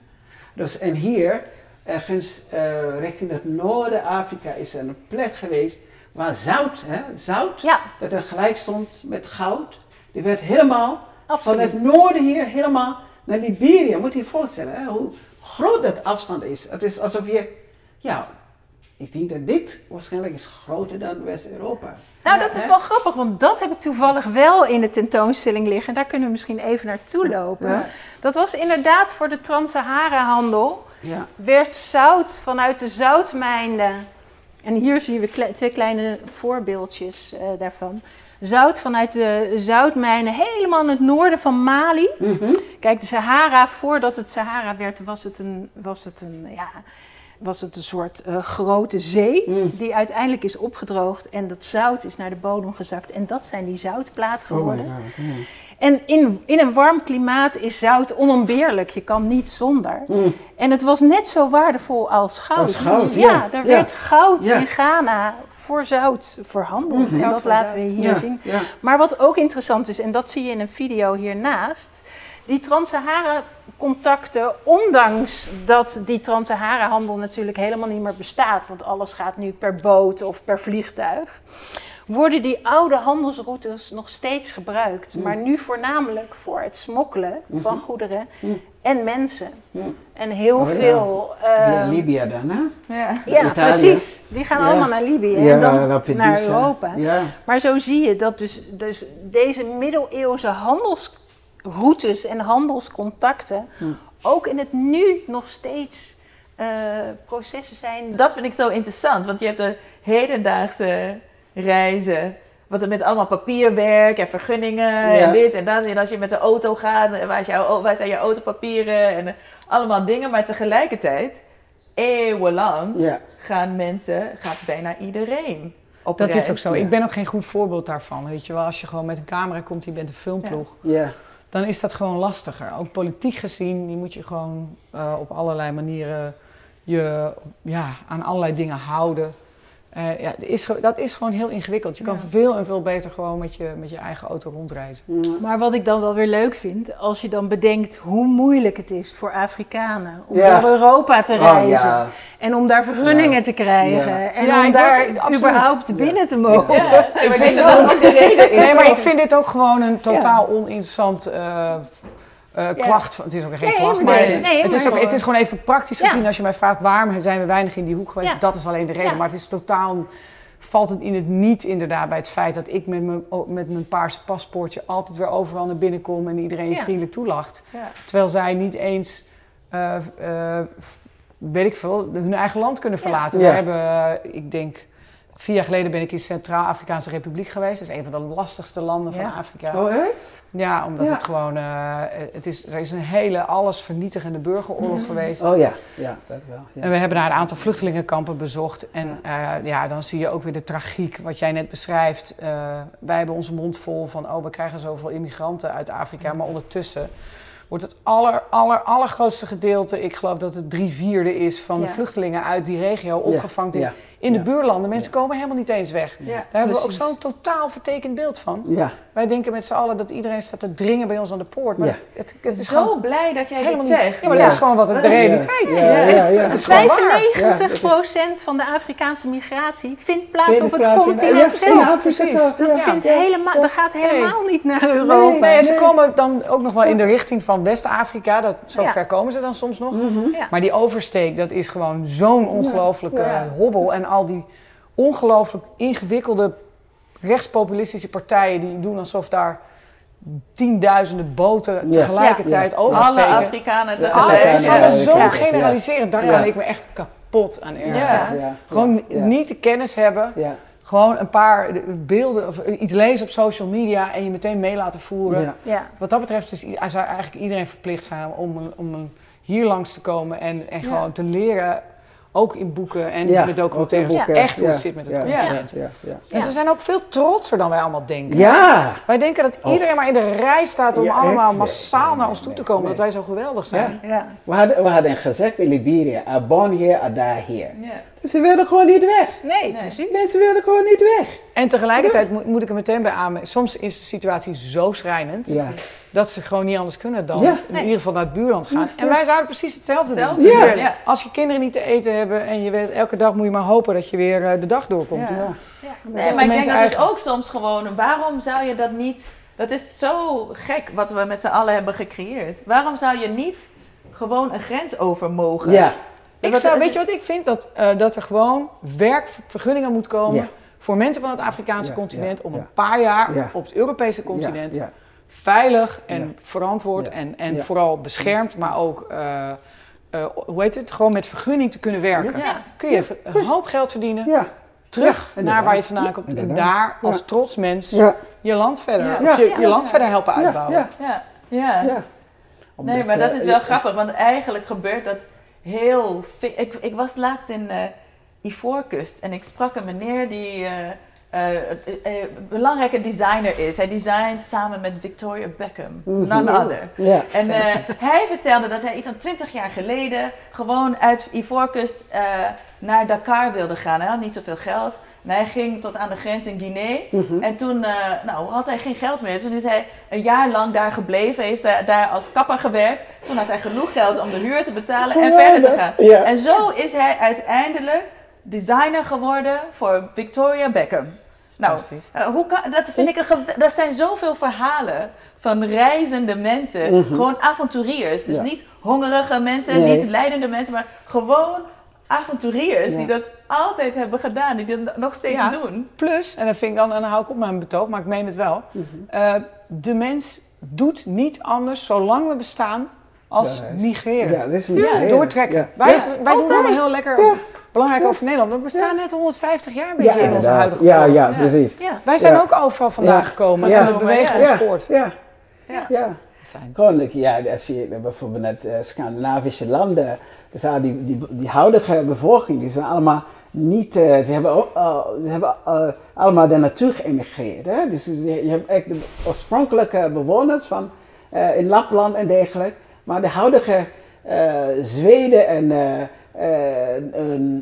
Speaker 3: Dus en hier, ergens eh, richting het noorden Afrika, is er een plek geweest waar zout, hè, zout,
Speaker 4: Ja,
Speaker 3: dat er gelijk stond met goud, die werd helemaal van het noorden hier helemaal naar Liberië. Moet je je voorstellen hè, hoe groot dat afstand is. Het is alsof je, ja, ik denk dat dit waarschijnlijk is groter dan West-Europa.
Speaker 4: Nou, dat is wel grappig, want dat heb ik toevallig wel in de tentoonstelling liggen. Daar kunnen we misschien even naartoe lopen.
Speaker 3: Ja.
Speaker 4: Dat was inderdaad voor de Trans-Sahara-handel.
Speaker 3: Ja,
Speaker 4: Werd zout vanuit de zoutmijnen. En hier zien we kle- twee kleine voorbeeldjes eh, daarvan. Zout vanuit de zoutmijnen helemaal in het noorden van Mali.
Speaker 3: Mhm.
Speaker 4: Kijk, de Sahara, voordat het Sahara werd, was het een, was het een, ja, was het een soort eh, grote zee.
Speaker 3: Mm.
Speaker 4: Die uiteindelijk is opgedroogd en dat zout is naar de bodem gezakt. En dat zijn die zoutplaten
Speaker 3: Oh
Speaker 4: geworden.
Speaker 3: god.
Speaker 4: En in, in een warm klimaat is zout onontbeerlijk. Je kan niet zonder.
Speaker 3: Mm.
Speaker 4: En het was net zo waardevol als goud.
Speaker 3: Als goud,
Speaker 4: ja.
Speaker 3: ja.
Speaker 4: er
Speaker 3: Ja.
Speaker 4: werd goud
Speaker 3: Ja.
Speaker 4: in Ghana voor zout verhandeld.
Speaker 3: Mhm.
Speaker 4: En dat laten we hier
Speaker 3: Ja,
Speaker 4: zien.
Speaker 3: ja.
Speaker 4: Maar wat ook interessant is, en dat zie je in een video hiernaast. Die Trans-Sahara-contacten, ondanks dat die Trans-Sahara-handel natuurlijk helemaal niet meer bestaat, want alles gaat nu per boot of per vliegtuig, worden die oude handelsroutes nog steeds gebruikt. Maar nu voornamelijk voor het smokkelen van goederen en mensen. En heel
Speaker 3: Oh, ja.
Speaker 4: veel.
Speaker 3: Via
Speaker 4: ehm,
Speaker 3: Libië dan, hè?
Speaker 1: Ja.
Speaker 4: ja, precies. Die gaan
Speaker 3: Ja.
Speaker 4: allemaal naar Libië
Speaker 3: Ja,
Speaker 4: en dan naar. Europa.
Speaker 3: Ja.
Speaker 4: Maar zo zie je dat dus, dus deze middeleeuwse handelsroutes en handelscontacten ook in het nu nog steeds eh, processen zijn.
Speaker 1: Dat vind ik zo interessant, want je hebt de hedendaagse reizen. Wat er met allemaal papierwerk en vergunningen
Speaker 3: Ja.
Speaker 1: en dit en dat. En als je met de auto gaat, en waar, is jouw, waar zijn je autopapieren en eh, allemaal dingen. Maar tegelijkertijd, eeuwenlang,
Speaker 3: Ja.
Speaker 1: gaan mensen, gaat bijna iedereen op
Speaker 2: Dat
Speaker 1: reis.
Speaker 2: is ook zo.
Speaker 3: Ja.
Speaker 2: Ik ben ook geen goed voorbeeld daarvan. Weet je wel, als je gewoon met een camera komt, je bent een filmploeg,
Speaker 3: Ja.
Speaker 2: Dan is dat gewoon lastiger. Ook politiek gezien, die moet je gewoon eh, op allerlei manieren je ja, aan allerlei dingen houden. Eh, ja, dat is, dat is gewoon heel ingewikkeld. Je kan
Speaker 1: Ja.
Speaker 2: veel en veel beter gewoon met je, met je eigen auto rondreizen.
Speaker 4: Maar wat ik dan wel weer leuk vind, als je dan bedenkt hoe moeilijk het is voor Afrikanen om
Speaker 3: Ja.
Speaker 4: door Europa te
Speaker 3: Oh,
Speaker 4: reizen.
Speaker 3: ja.
Speaker 4: En om daar vergunningen
Speaker 3: Ja.
Speaker 4: te krijgen.
Speaker 3: Ja.
Speaker 4: En
Speaker 2: Ja,
Speaker 4: om
Speaker 2: ik
Speaker 4: daar
Speaker 2: word-
Speaker 4: überhaupt
Speaker 3: Ja.
Speaker 4: binnen te mogen.
Speaker 1: Ik denk
Speaker 2: vind
Speaker 1: dat dat ook de reden is.
Speaker 2: Nee, maar ik vind dit ook gewoon een totaal oninteressant eh, klacht. Het is ook geen
Speaker 4: Nee,
Speaker 2: klacht,
Speaker 4: nee,
Speaker 2: maar
Speaker 1: nee,
Speaker 4: nee,
Speaker 2: het, is ook, het is gewoon even praktisch
Speaker 4: Ja.
Speaker 2: gezien. Als je mij vraagt waarom zijn we weinig in die hoek geweest,
Speaker 4: Ja.
Speaker 2: dat is alleen de reden.
Speaker 4: Ja.
Speaker 2: Maar het is totaal, valt het in het niet inderdaad bij het feit dat ik met mijn, met mijn paarse paspoortje altijd weer overal naar binnen kom en iedereen
Speaker 4: Ja.
Speaker 2: vriendelijk toelacht.
Speaker 1: Ja.
Speaker 2: Terwijl zij niet eens, eh, eh, weet ik veel, hun eigen land kunnen verlaten.
Speaker 3: Ja.
Speaker 2: We hebben, ik denk, vier jaar geleden ben ik in Centraal-Afrikaanse Republiek geweest. Dat is een van de lastigste landen van
Speaker 4: Ja.
Speaker 2: Afrika.
Speaker 3: Oh?
Speaker 2: Ja, omdat
Speaker 3: Ja.
Speaker 2: het gewoon, eh, het is, er is een hele alles vernietigende burgeroorlog geweest.
Speaker 3: Oh ja, ja, dat wel. Ja.
Speaker 2: En we hebben daar een aantal vluchtelingenkampen bezocht. En ja. ja, dan zie je ook weer de tragiek, wat jij net beschrijft. Eh, wij hebben onze mond vol van, oh, we krijgen zoveel immigranten uit Afrika. Maar ondertussen wordt het aller, aller, allergrootste gedeelte, ik geloof dat het drie vierde is, van de vluchtelingen uit die regio opgevangen in, de
Speaker 3: ja.
Speaker 2: buurlanden. Mensen komen helemaal niet eens weg.
Speaker 1: Ja.
Speaker 2: Daar hebben we ook zo'n totaal vertekend beeld van.
Speaker 3: Ja,
Speaker 2: Wij denken met z'n allen dat iedereen staat te dringen bij ons aan de poort. Maar
Speaker 3: Ja.
Speaker 2: het, het is
Speaker 1: Zo blij dat jij dit
Speaker 2: helemaal niet.
Speaker 1: zegt.
Speaker 2: Ja, maar
Speaker 3: Ja.
Speaker 2: dat is gewoon wat het, de realiteit is.
Speaker 3: Ja, ja, ja, ja.
Speaker 2: Het is gewoon waar.
Speaker 4: 95% van de Afrikaanse migratie vindt plaats
Speaker 3: Vindt
Speaker 4: op het continent
Speaker 3: ja,
Speaker 4: zelf.
Speaker 3: precies.
Speaker 4: Dat,
Speaker 3: Ja.
Speaker 4: vindt
Speaker 3: Ja.
Speaker 4: helemaal, dat gaat helemaal niet naar Europa.
Speaker 3: Nee,
Speaker 2: ze komen dan ook nog wel in de richting van West-Afrika. Dat, zo
Speaker 4: Ja.
Speaker 2: ver komen ze dan soms nog.
Speaker 4: Ja.
Speaker 2: Maar die oversteek, dat is gewoon zo'n ongelooflijke
Speaker 1: Ja.
Speaker 2: hobbel. En al die ongelooflijk ingewikkelde rechtspopulistische partijen... die doen alsof daar tienduizenden boten
Speaker 3: Ja.
Speaker 2: tegelijkertijd
Speaker 1: Alle
Speaker 2: oversteken.
Speaker 1: Afrikanen
Speaker 2: Alle-
Speaker 1: tegelijk.
Speaker 2: het is
Speaker 3: Ja,
Speaker 2: zo
Speaker 3: ja.
Speaker 2: generaliserend. Daar
Speaker 3: Ja.
Speaker 2: kan ik me echt kapot aan ergeren.
Speaker 1: Ja.
Speaker 3: ja.
Speaker 2: Gewoon
Speaker 3: ja.
Speaker 2: niet de kennis hebben.
Speaker 3: Ja,
Speaker 2: Gewoon een paar beelden of iets lezen op social media en je meteen mee laten voeren.
Speaker 3: ja.
Speaker 4: Ja.
Speaker 2: Wat dat betreft is, zou eigenlijk iedereen verplicht zijn om, om hier langs te komen en, en
Speaker 1: Ja.
Speaker 2: gewoon te leren, ook in boeken en
Speaker 3: Ja,
Speaker 2: met documentaires,
Speaker 3: boeken,
Speaker 2: echt hoe het
Speaker 3: ja,
Speaker 2: zit met het
Speaker 3: ja,
Speaker 2: continent.
Speaker 3: Ja, ja,
Speaker 2: En ze zijn ook veel trotser dan wij allemaal denken.
Speaker 3: ja.
Speaker 2: Wij denken dat
Speaker 3: Oh.
Speaker 2: iedereen maar in de rij staat om
Speaker 3: Ja,
Speaker 2: allemaal
Speaker 3: echt?
Speaker 2: massaal
Speaker 3: Nee,
Speaker 2: naar
Speaker 3: nee,
Speaker 2: ons toe te komen,
Speaker 3: nee.
Speaker 2: dat wij zo geweldig zijn.
Speaker 4: Ja.
Speaker 3: We hadden, we hadden gezegd in Liberia, I born here, I die here.
Speaker 1: Ja.
Speaker 3: Dus ze wilden gewoon niet weg.
Speaker 4: Nee,
Speaker 1: Nee.
Speaker 4: precies.
Speaker 3: Mensen wilden gewoon niet weg.
Speaker 2: En tegelijkertijd moet, moet ik er meteen bij aanmerken, soms is de situatie zo schrijnend
Speaker 3: Ja.
Speaker 2: Dat ze gewoon niet anders kunnen dan
Speaker 3: Ja.
Speaker 2: in
Speaker 4: Nee.
Speaker 2: ieder geval naar het buurland gaan. En wij zouden precies hetzelfde doen.
Speaker 3: Ja.
Speaker 1: Ja.
Speaker 2: Als je kinderen niet te eten hebben en je weet, elke dag moet je maar hopen dat je weer eh, de dag doorkomt.
Speaker 1: Ja.
Speaker 3: Ja.
Speaker 1: Nee, maar
Speaker 2: de
Speaker 1: ik denk dat
Speaker 2: eigen.
Speaker 1: het ook soms gewoon, waarom zou je dat niet, dat is zo gek wat we met z'n allen hebben gecreëerd. Waarom zou je niet gewoon een grens over mogen?
Speaker 3: Ja.
Speaker 2: Ik zou, weet je wat ik vind? Dat, eh, dat er gewoon werkvergunningen moet komen
Speaker 3: Ja.
Speaker 2: voor mensen van het Afrikaanse
Speaker 3: Ja,
Speaker 2: continent
Speaker 3: ja,
Speaker 2: om
Speaker 3: ja.
Speaker 2: een paar jaar
Speaker 3: Ja.
Speaker 2: op het Europese continent
Speaker 3: Ja.
Speaker 2: Veilig en
Speaker 3: Ja.
Speaker 2: verantwoord
Speaker 3: Ja.
Speaker 2: en, en
Speaker 3: Ja.
Speaker 2: vooral beschermd, maar ook, eh, eh, hoe heet het, gewoon met vergunning te kunnen werken.
Speaker 1: Ja.
Speaker 2: Kun je een hoop geld verdienen,
Speaker 3: Ja.
Speaker 2: terug
Speaker 3: Ja,
Speaker 2: naar
Speaker 3: inderdaad.
Speaker 2: waar je vandaan komt en daar als trots mens
Speaker 3: Ja.
Speaker 2: je land verder,
Speaker 1: Ja.
Speaker 2: of je, je land
Speaker 1: Ja.
Speaker 2: verder helpen
Speaker 3: Ja.
Speaker 2: uitbouwen.
Speaker 3: Ja.
Speaker 1: Ja, ja.
Speaker 3: Ja.
Speaker 1: Nee,
Speaker 3: Omdat,
Speaker 1: maar dat
Speaker 3: eh,
Speaker 1: is wel
Speaker 3: ja.
Speaker 1: grappig, want eigenlijk gebeurt dat heel veel. Ik, ik was laatst in eh Ivoorkust en ik sprak een meneer die belangrijke designer is. Hij designt samen met Victoria Beckham,
Speaker 3: Mhm.
Speaker 1: none other.
Speaker 3: Ja.
Speaker 1: En eh, hij vertelde dat hij iets van 20 jaar geleden gewoon uit Ivoorkust eh, naar Dakar wilde gaan. Hij had niet zoveel geld. En hij ging tot aan de grens in Guinea.
Speaker 3: Mhm.
Speaker 1: En toen eh, nou, had hij geen geld meer. Toen is hij een jaar lang daar gebleven. Heeft hij daar als kapper gewerkt. Toen had hij genoeg geld om de huur te betalen en verder te gaan.
Speaker 3: Ja.
Speaker 1: En zo is hij uiteindelijk designer geworden voor Victoria Beckham. Nou, eh, hoe kan, dat vind ik een Er zijn zoveel verhalen van reizende mensen. Gewoon avonturiers. Dus
Speaker 3: Ja.
Speaker 1: niet hongerige mensen,
Speaker 3: Nee.
Speaker 1: niet leidende mensen, maar gewoon avonturiers
Speaker 3: Ja.
Speaker 1: die dat altijd hebben gedaan, die dat nog steeds
Speaker 2: Ja.
Speaker 1: doen.
Speaker 2: Plus, en dat vind ik dan, en dan hou ik op mijn betoog, maar ik meen het wel.
Speaker 3: Mhm.
Speaker 2: eh, de mens doet niet anders zolang we bestaan als
Speaker 3: Ja,
Speaker 2: migreren.
Speaker 3: Ja, dat is migreren.
Speaker 2: doortrekken.
Speaker 3: Ja.
Speaker 2: Wij,
Speaker 3: Ja.
Speaker 2: wij doen allemaal heel lekker
Speaker 3: Ja.
Speaker 2: Belangrijk over Nederland. We bestaan net 150 jaar een beetje in onze huidige
Speaker 3: Ja,
Speaker 2: vorm.
Speaker 3: ja,
Speaker 1: Ja.
Speaker 3: precies.
Speaker 1: Ja.
Speaker 2: Wij zijn
Speaker 3: Ja.
Speaker 2: ook overal vandaan
Speaker 3: Ja.
Speaker 2: gekomen
Speaker 3: Ja.
Speaker 2: en we bewegen
Speaker 1: Ja.
Speaker 2: ons voort.
Speaker 3: Ja,
Speaker 1: Ja.
Speaker 3: ja.
Speaker 2: Fijn.
Speaker 3: Gewoon, ja, als je bijvoorbeeld net eh, Scandinavische landen, dus die, die, die huidige bevolking, die zijn allemaal niet, eh, ze hebben, al- ze hebben eh, allemaal daar naartoe geëmigreerd. Hè? Dus je, je hebt echt de oorspronkelijke bewoners van, eh, in Lapland en dergelijke, maar de huidige eh, Zweden en eh, eh, en,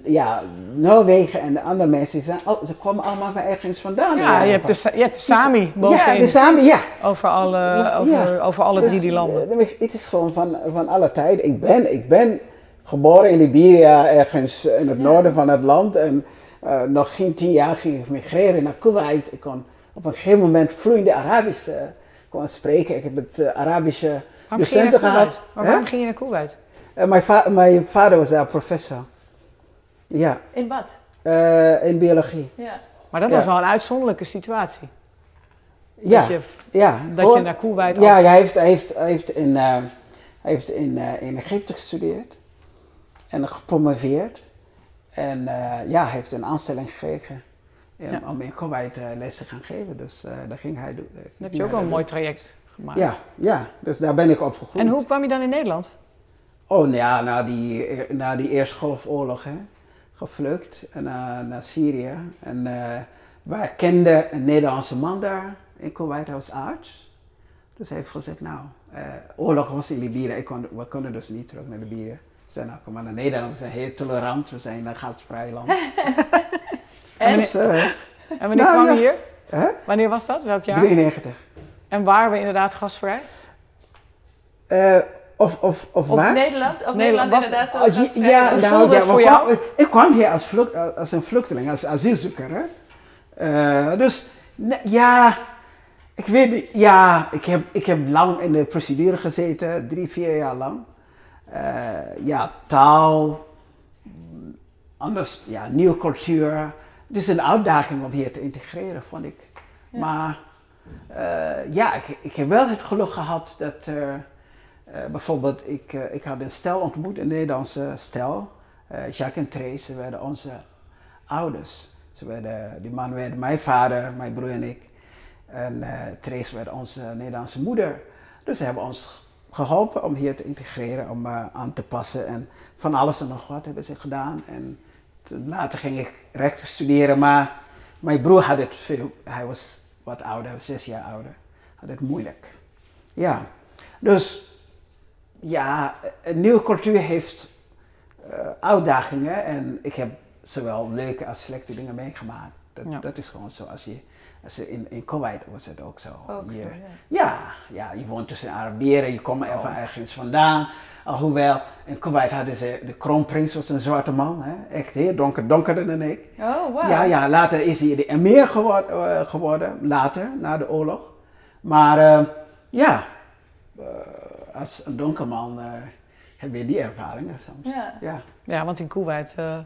Speaker 3: ja, Noorwegen en de andere mensen, die zijn, al- ze komen allemaal van ergens vandaan.
Speaker 2: Ja, je hebt de, je hebt de Sami
Speaker 3: Ja,
Speaker 2: bovenin.
Speaker 3: de samen, ja.
Speaker 2: over, alle,
Speaker 3: Ja.
Speaker 2: over, over alle drie
Speaker 3: Dus,
Speaker 2: die landen.
Speaker 3: eh, Het is gewoon van, van alle tijden. Ik ben, ik ben geboren in Liberia, ergens in het noorden van het land. En eh, nog geen tien jaar ging ik migreren naar Kuwait. Ik kon op een gegeven moment vloeiende Arabisch eh, kon spreken. Ik heb het eh, Arabische docenten gehad.
Speaker 2: Maar waarom ging je naar Kuwait?
Speaker 3: Eh, mijn, va- mijn vader was daar professor. Ja,
Speaker 1: In wat?
Speaker 3: eh, in biologie.
Speaker 1: Ja.
Speaker 2: Maar dat
Speaker 3: Ja.
Speaker 2: was wel een uitzonderlijke situatie.
Speaker 3: Ja,
Speaker 2: Dat je,
Speaker 3: ja.
Speaker 2: dat je
Speaker 3: Gewoon-
Speaker 2: naar Kuwait
Speaker 3: Ja, hij heeft, hij heeft, hij heeft, in, eh, hij heeft in, eh, in Egypte gestudeerd en gepromoveerd. En eh, ja, hij heeft een aanstelling gekregen in-
Speaker 2: Ja.
Speaker 3: om in Kuwait eh, les te gaan geven. Dus eh daar ging hij doen.
Speaker 2: Dan heb je ook wel een mooi traject gemaakt.
Speaker 3: Ja, ja, dus daar ben ik opgegroeid.
Speaker 2: En hoe kwam je dan in Nederland?
Speaker 3: Oh, nou ja, na die, na die Eerste Golfoorlog, hè, gevlucht naar, naar Syrië. En eh wij kenden een Nederlandse man daar in Kuwait, hij was arts. Dus hij heeft gezegd, nou, eh, oorlog was in Libië, ik kon, we konden dus niet terug naar Libië. We zijn nou, kom maar naar Nederland, we zijn heel tolerant, we zijn een gastvrij land.
Speaker 1: En
Speaker 3: dus, eh,
Speaker 2: En wanneer
Speaker 3: Nou,
Speaker 2: kwam je
Speaker 3: ja.
Speaker 2: hier? Wanneer was dat? Welk jaar?
Speaker 3: 93.
Speaker 2: En waren we inderdaad gastvrij?
Speaker 3: Of, of, of,
Speaker 1: of
Speaker 3: waar?
Speaker 1: Nederland? Of
Speaker 2: Nederland
Speaker 1: Nederland,
Speaker 2: was-
Speaker 1: inderdaad zo
Speaker 3: Ah, ja,
Speaker 2: Hoe
Speaker 3: nou,
Speaker 2: voelde
Speaker 3: ja,
Speaker 2: voor jou?
Speaker 3: kwam- ik kwam hier als, vlucht, als een vluchteling, als asielzoeker. Hè? Eh, dus ne- ja, ik weet niet, ja, ik heb, ik heb lang in de procedure gezeten, drie, vier jaar lang. Eh, ja, taal, mm, anders, ja, nieuwe cultuur. Dus een uitdaging om hier te integreren, vond ik. Maar eh, ja, ik, ik heb wel het geluk gehad dat eh, bijvoorbeeld, ik, eh, ik had een stel ontmoet, een Nederlandse stel. Eh, Jacques en Trace, ze werden onze ouders. Ze werden, die man werd mijn vader, mijn broer en ik. En Trace werd onze Nederlandse moeder. Dus ze hebben ons geholpen om hier te integreren, om aan te passen. En van alles en nog wat hebben ze gedaan. En later ging ik rechten studeren, maar mijn broer had het veel, hij was wat ouder, zes jaar ouder, had het moeilijk. Ja, dus ja, een nieuwe cultuur heeft eh, uitdagingen en ik heb zowel leuke als slechte dingen meegemaakt. Dat,
Speaker 2: Ja.
Speaker 3: dat is gewoon zo. Als je, als je in, in Kuwait was het ook zo.
Speaker 1: Ook zo, ja.
Speaker 3: ja, ja, je woont tussen Arabieren, je komt er van ergens vandaan. Alhoewel, in Kuwait hadden ze, de kroonprins was een zwarte man, hè? echt heel donker, donkerder dan ik.
Speaker 1: Oh, wow.
Speaker 3: Ja, ja, later is hij de emir geword- eh, geworden, later, na de oorlog. Maar eh, ja, als een donker man eh, heb je die ervaringen soms.
Speaker 1: Ja.
Speaker 3: ja,
Speaker 2: Ja, want in Kuwait eh,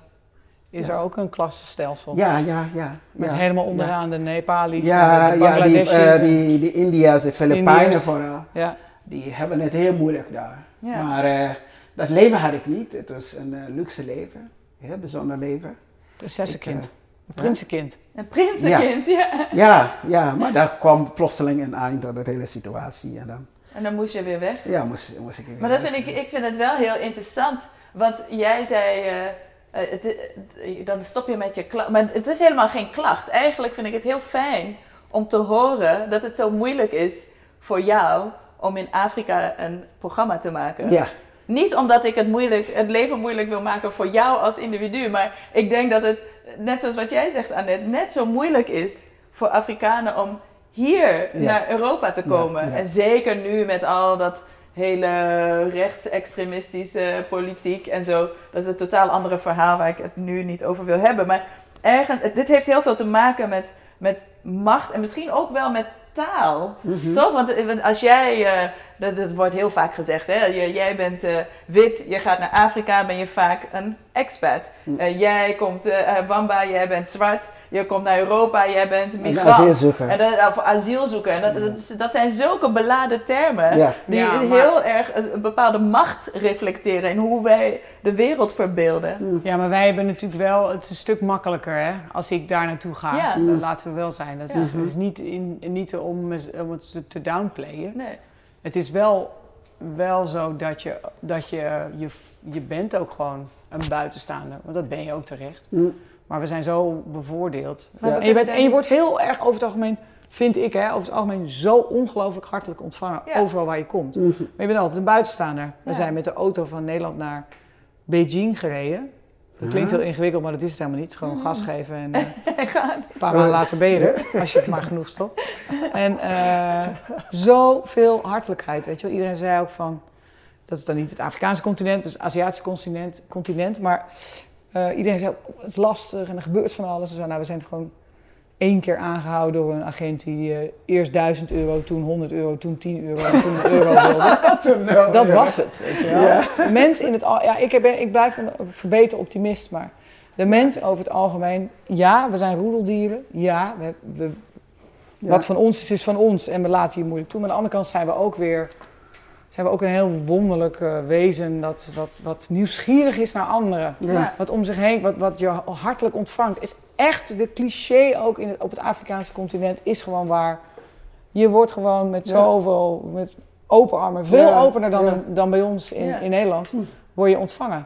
Speaker 2: is
Speaker 3: Ja.
Speaker 2: er ook een klassenstelsel.
Speaker 3: ja, ja. ja,
Speaker 2: Met
Speaker 3: ja.
Speaker 2: helemaal onderaan de Nepali's
Speaker 3: Ja,
Speaker 2: en de
Speaker 3: ja die, eh,
Speaker 2: en-
Speaker 3: die, die India's, de Filipijnen vooral,
Speaker 2: ja.
Speaker 3: die hebben het heel moeilijk daar.
Speaker 1: Ja.
Speaker 3: Maar eh, dat leven had ik niet. Het was een luxe leven, een heel bijzonder leven.
Speaker 2: Prinsessenkind.
Speaker 3: Ik,
Speaker 2: Een prinsenkind.
Speaker 1: Een prinsenkind, ja.
Speaker 3: Ja, ja, maar daar kwam plotseling een eind aan de hele situatie. En dan
Speaker 1: En dan moest je weer weg.
Speaker 3: ja, moest, moest ik weer
Speaker 1: Maar dat
Speaker 3: weg.
Speaker 1: vind ik, ik vind het wel heel interessant. Want jij zei, eh, eh, het, eh, dan stop je met je klacht. Maar het is helemaal geen klacht. Eigenlijk vind ik het heel fijn om te horen dat het zo moeilijk is voor jou om in Afrika een programma te maken.
Speaker 3: Ja,
Speaker 1: Niet omdat ik het, moeilijk, het leven moeilijk wil maken voor jou als individu, maar ik denk dat het, net zoals wat jij zegt Annette, net zo moeilijk is voor Afrikanen om hier
Speaker 3: Ja.
Speaker 1: naar Europa te komen.
Speaker 3: Ja.
Speaker 1: En zeker nu met al dat hele rechtsextremistische politiek en zo. Dat is een totaal andere verhaal waar ik het nu niet over wil hebben. Maar ergens, dit heeft heel veel te maken met, met macht en misschien ook wel met taal.
Speaker 3: Mhm.
Speaker 1: Toch? Want want als jij, eh, dat, dat wordt heel vaak gezegd, hè? Jij bent eh, wit, je gaat naar Afrika, ben je vaak een expat.
Speaker 3: Hm.
Speaker 1: Eh, jij komt, eh eh, Wamba, jij bent zwart, je komt naar Europa, jij bent migrant.
Speaker 3: asielzoeker.
Speaker 1: En dat, of asielzoeker. En dat, dat, is- dat zijn zulke beladen termen
Speaker 3: Ja.
Speaker 1: die
Speaker 2: Ja, maar-
Speaker 1: heel erg een bepaalde macht reflecteren in hoe wij de wereld verbeelden.
Speaker 2: Ja, maar wij hebben natuurlijk wel, het is een stuk makkelijker hè, als ik daar naartoe ga.
Speaker 1: Ja.
Speaker 2: Laten we wel zijn. Dat
Speaker 1: Ja.
Speaker 2: is, het is niet, in, niet om, om het te- te downplayen.
Speaker 1: Nee.
Speaker 2: Het is wel, wel zo dat, je, dat je, je, je bent ook gewoon een buitenstaander. Want dat ben je ook terecht.
Speaker 3: Hm.
Speaker 2: Maar we zijn zo bevoordeeld. En, je bent, en je wordt heel erg over het algemeen, vind ik hè, over het algemeen zo ongelooflijk hartelijk ontvangen.
Speaker 1: Ja.
Speaker 2: Overal waar je komt.
Speaker 3: Mhm.
Speaker 2: Maar je bent altijd een buitenstaander. We zijn met de auto van Nederland naar Beijing gereden. Dat klinkt heel ingewikkeld, maar dat is het helemaal niet. Het gewoon gas geven en eh, een paar maanden later ben je er. Als je het maar genoeg stopt. En eh zoveel hartelijkheid, weet je wel. Iedereen zei ook van, dat is dan niet het Afrikaanse continent, het is het Aziatische continent, continent maar eh, iedereen zei, ook, het is lastig en er gebeurt van alles. En zo. Nou, we zijn gewoon één keer aangehouden door een agent die eh, eerst 1000 euro, toen 100 euro, toen 10 euro en toen een euro wilde. Dat was het, weet je wel.
Speaker 3: Ja.
Speaker 2: Mens in het al, ja, ik, ben, ik blijf een verbeter optimist, maar de mens over het algemeen, ja, we zijn roedeldieren, ja, we, we,
Speaker 3: Ja.
Speaker 2: wat van ons is, is van ons en we laten je moeilijk toe. Maar aan de andere kant zijn we ook weer, zijn we ook een heel wonderlijk eh, wezen dat, dat, wat nieuwsgierig is naar anderen.
Speaker 3: Ja.
Speaker 2: Wat om zich heen, wat, wat je hartelijk ontvangt, is echt de cliché ook in het, op het Afrikaanse continent, is gewoon waar. Je wordt gewoon met
Speaker 3: Ja.
Speaker 2: zoveel, met open armen, veel
Speaker 3: Ja,
Speaker 2: opener dan,
Speaker 3: ja.
Speaker 2: dan bij ons in, in Nederland, word je ontvangen.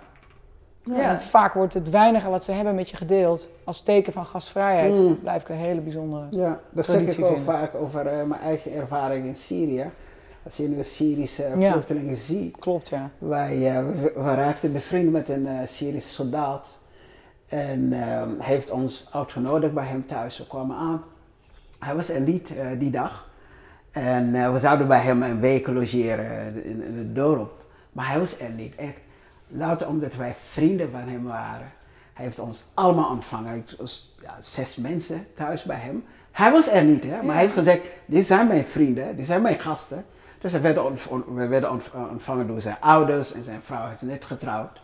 Speaker 2: En vaak wordt het weinige wat ze hebben met je gedeeld als teken van gastvrijheid.
Speaker 3: Mm.
Speaker 2: Blijf ik een hele bijzondere.
Speaker 3: Ja, dat zeg ik ook vaak over eh, mijn eigen ervaring in Syrië. Als je nu Syrische
Speaker 2: Ja.
Speaker 3: vluchtelingen ziet,
Speaker 2: Klopt, ja.
Speaker 3: wij, eh, we, we raakten bevriend met een eh Syrische soldaat. En ehm, hij heeft ons uitgenodigd bij hem thuis. We kwamen aan. Hij was er niet eh, die dag. En eh, we zouden bij hem een week logeren in, in het dorp. Maar hij was er niet, echt. Louter omdat wij vrienden van hem waren. Hij heeft ons allemaal ontvangen. Het was ja, zes mensen thuis bij hem. Hij was er niet, hè? maar
Speaker 1: Ja.
Speaker 3: hij heeft gezegd: Dit zijn mijn vrienden, dit zijn mijn gasten. Dus we werden, ontv- we werden ontv- ontvangen door zijn ouders en zijn vrouw is net getrouwd.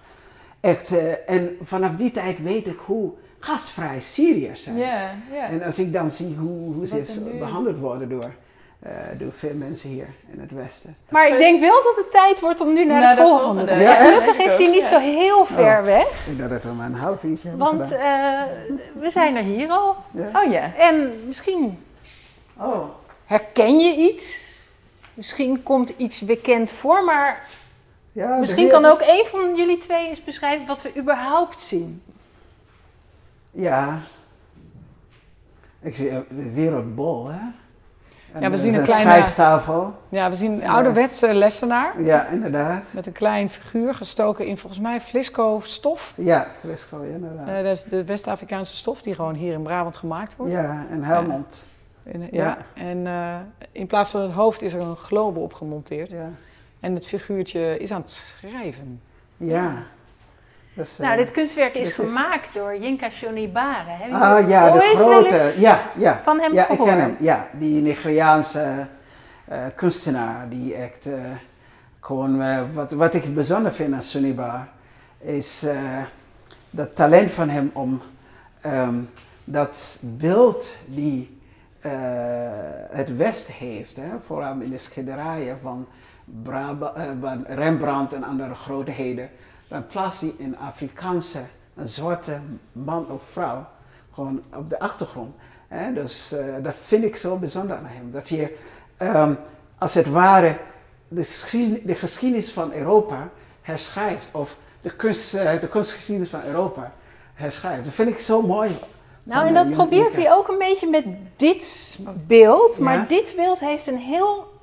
Speaker 3: Echt, eh, en vanaf die tijd weet ik hoe gastvrij Syriërs zijn.
Speaker 1: Ja, ja.
Speaker 3: En als ik dan zie hoe, hoe ze behandeld worden door, eh, door veel mensen hier in het Westen.
Speaker 4: Maar ik denk wel dat het tijd wordt om nu naar,
Speaker 1: Naar
Speaker 4: de,
Speaker 1: de
Speaker 4: volgende te
Speaker 1: volgende.
Speaker 4: gaan.
Speaker 3: Ja,
Speaker 4: Gelukkig is die niet zo heel ver
Speaker 3: Oh.
Speaker 4: weg.
Speaker 3: Ik dacht dat we maar een half uurtje hebben
Speaker 4: Want eh, we zijn er hier al.
Speaker 3: Ja.
Speaker 1: Oh ja.
Speaker 4: En misschien
Speaker 3: Oh,
Speaker 4: herken je iets. Misschien komt iets bekend voor, maar
Speaker 3: ja,
Speaker 4: misschien kan ook een van jullie twee eens beschrijven wat we überhaupt zien.
Speaker 3: Ja. Ik zie eh, de wereldbol, hè? En
Speaker 2: Ja, we zien een kleine-
Speaker 3: schrijftafel.
Speaker 2: Ja, we zien een ouderwetse lessenaar
Speaker 3: Ja, inderdaad.
Speaker 2: met een klein figuur gestoken in volgens mij flisco stof.
Speaker 3: Ja, Frisco, inderdaad.
Speaker 2: Eh, dat is de West-Afrikaanse stof die gewoon hier in Brabant gemaakt wordt.
Speaker 3: ja, en Helmond.
Speaker 2: En, eh,
Speaker 3: Ja.
Speaker 2: ja. En eh, in plaats van het hoofd is er een globe op gemonteerd.
Speaker 3: Ja.
Speaker 2: En het figuurtje is aan het schrijven.
Speaker 3: Ja. Dus,
Speaker 4: Nou, dit kunstwerk is
Speaker 3: dit is-
Speaker 4: gemaakt door Yinka Shonibare. Heb je
Speaker 3: Ah ja, de grote. Ja, ja.
Speaker 4: van hem
Speaker 3: ja, ik
Speaker 4: gehoord?
Speaker 3: ken hem. Ja, die Nigeriaanse eh, kunstenaar die echt eh, gewoon wat, wat ik bijzonder vind aan Sunibar is dat talent van hem om ehm, dat beeld die eh, het West heeft, hè, vooral in de schilderijen van Rembrandt en andere grootheden, dan plaatst hij een Afrikaanse, een zwarte man of vrouw gewoon op de achtergrond. Hè? Dus eh, dat vind ik zo bijzonder aan hem. Dat hij ehm, als het ware de, geschiedenis, de geschiedenis van Europa herschrijft. Of de, kunst, eh, de kunstgeschiedenis van Europa herschrijft. Dat vind ik zo mooi.
Speaker 4: Nou, en
Speaker 3: eh,
Speaker 4: dat probeert hij ook een beetje met dit beeld. Maar
Speaker 3: Ja.
Speaker 4: dit beeld heeft een heel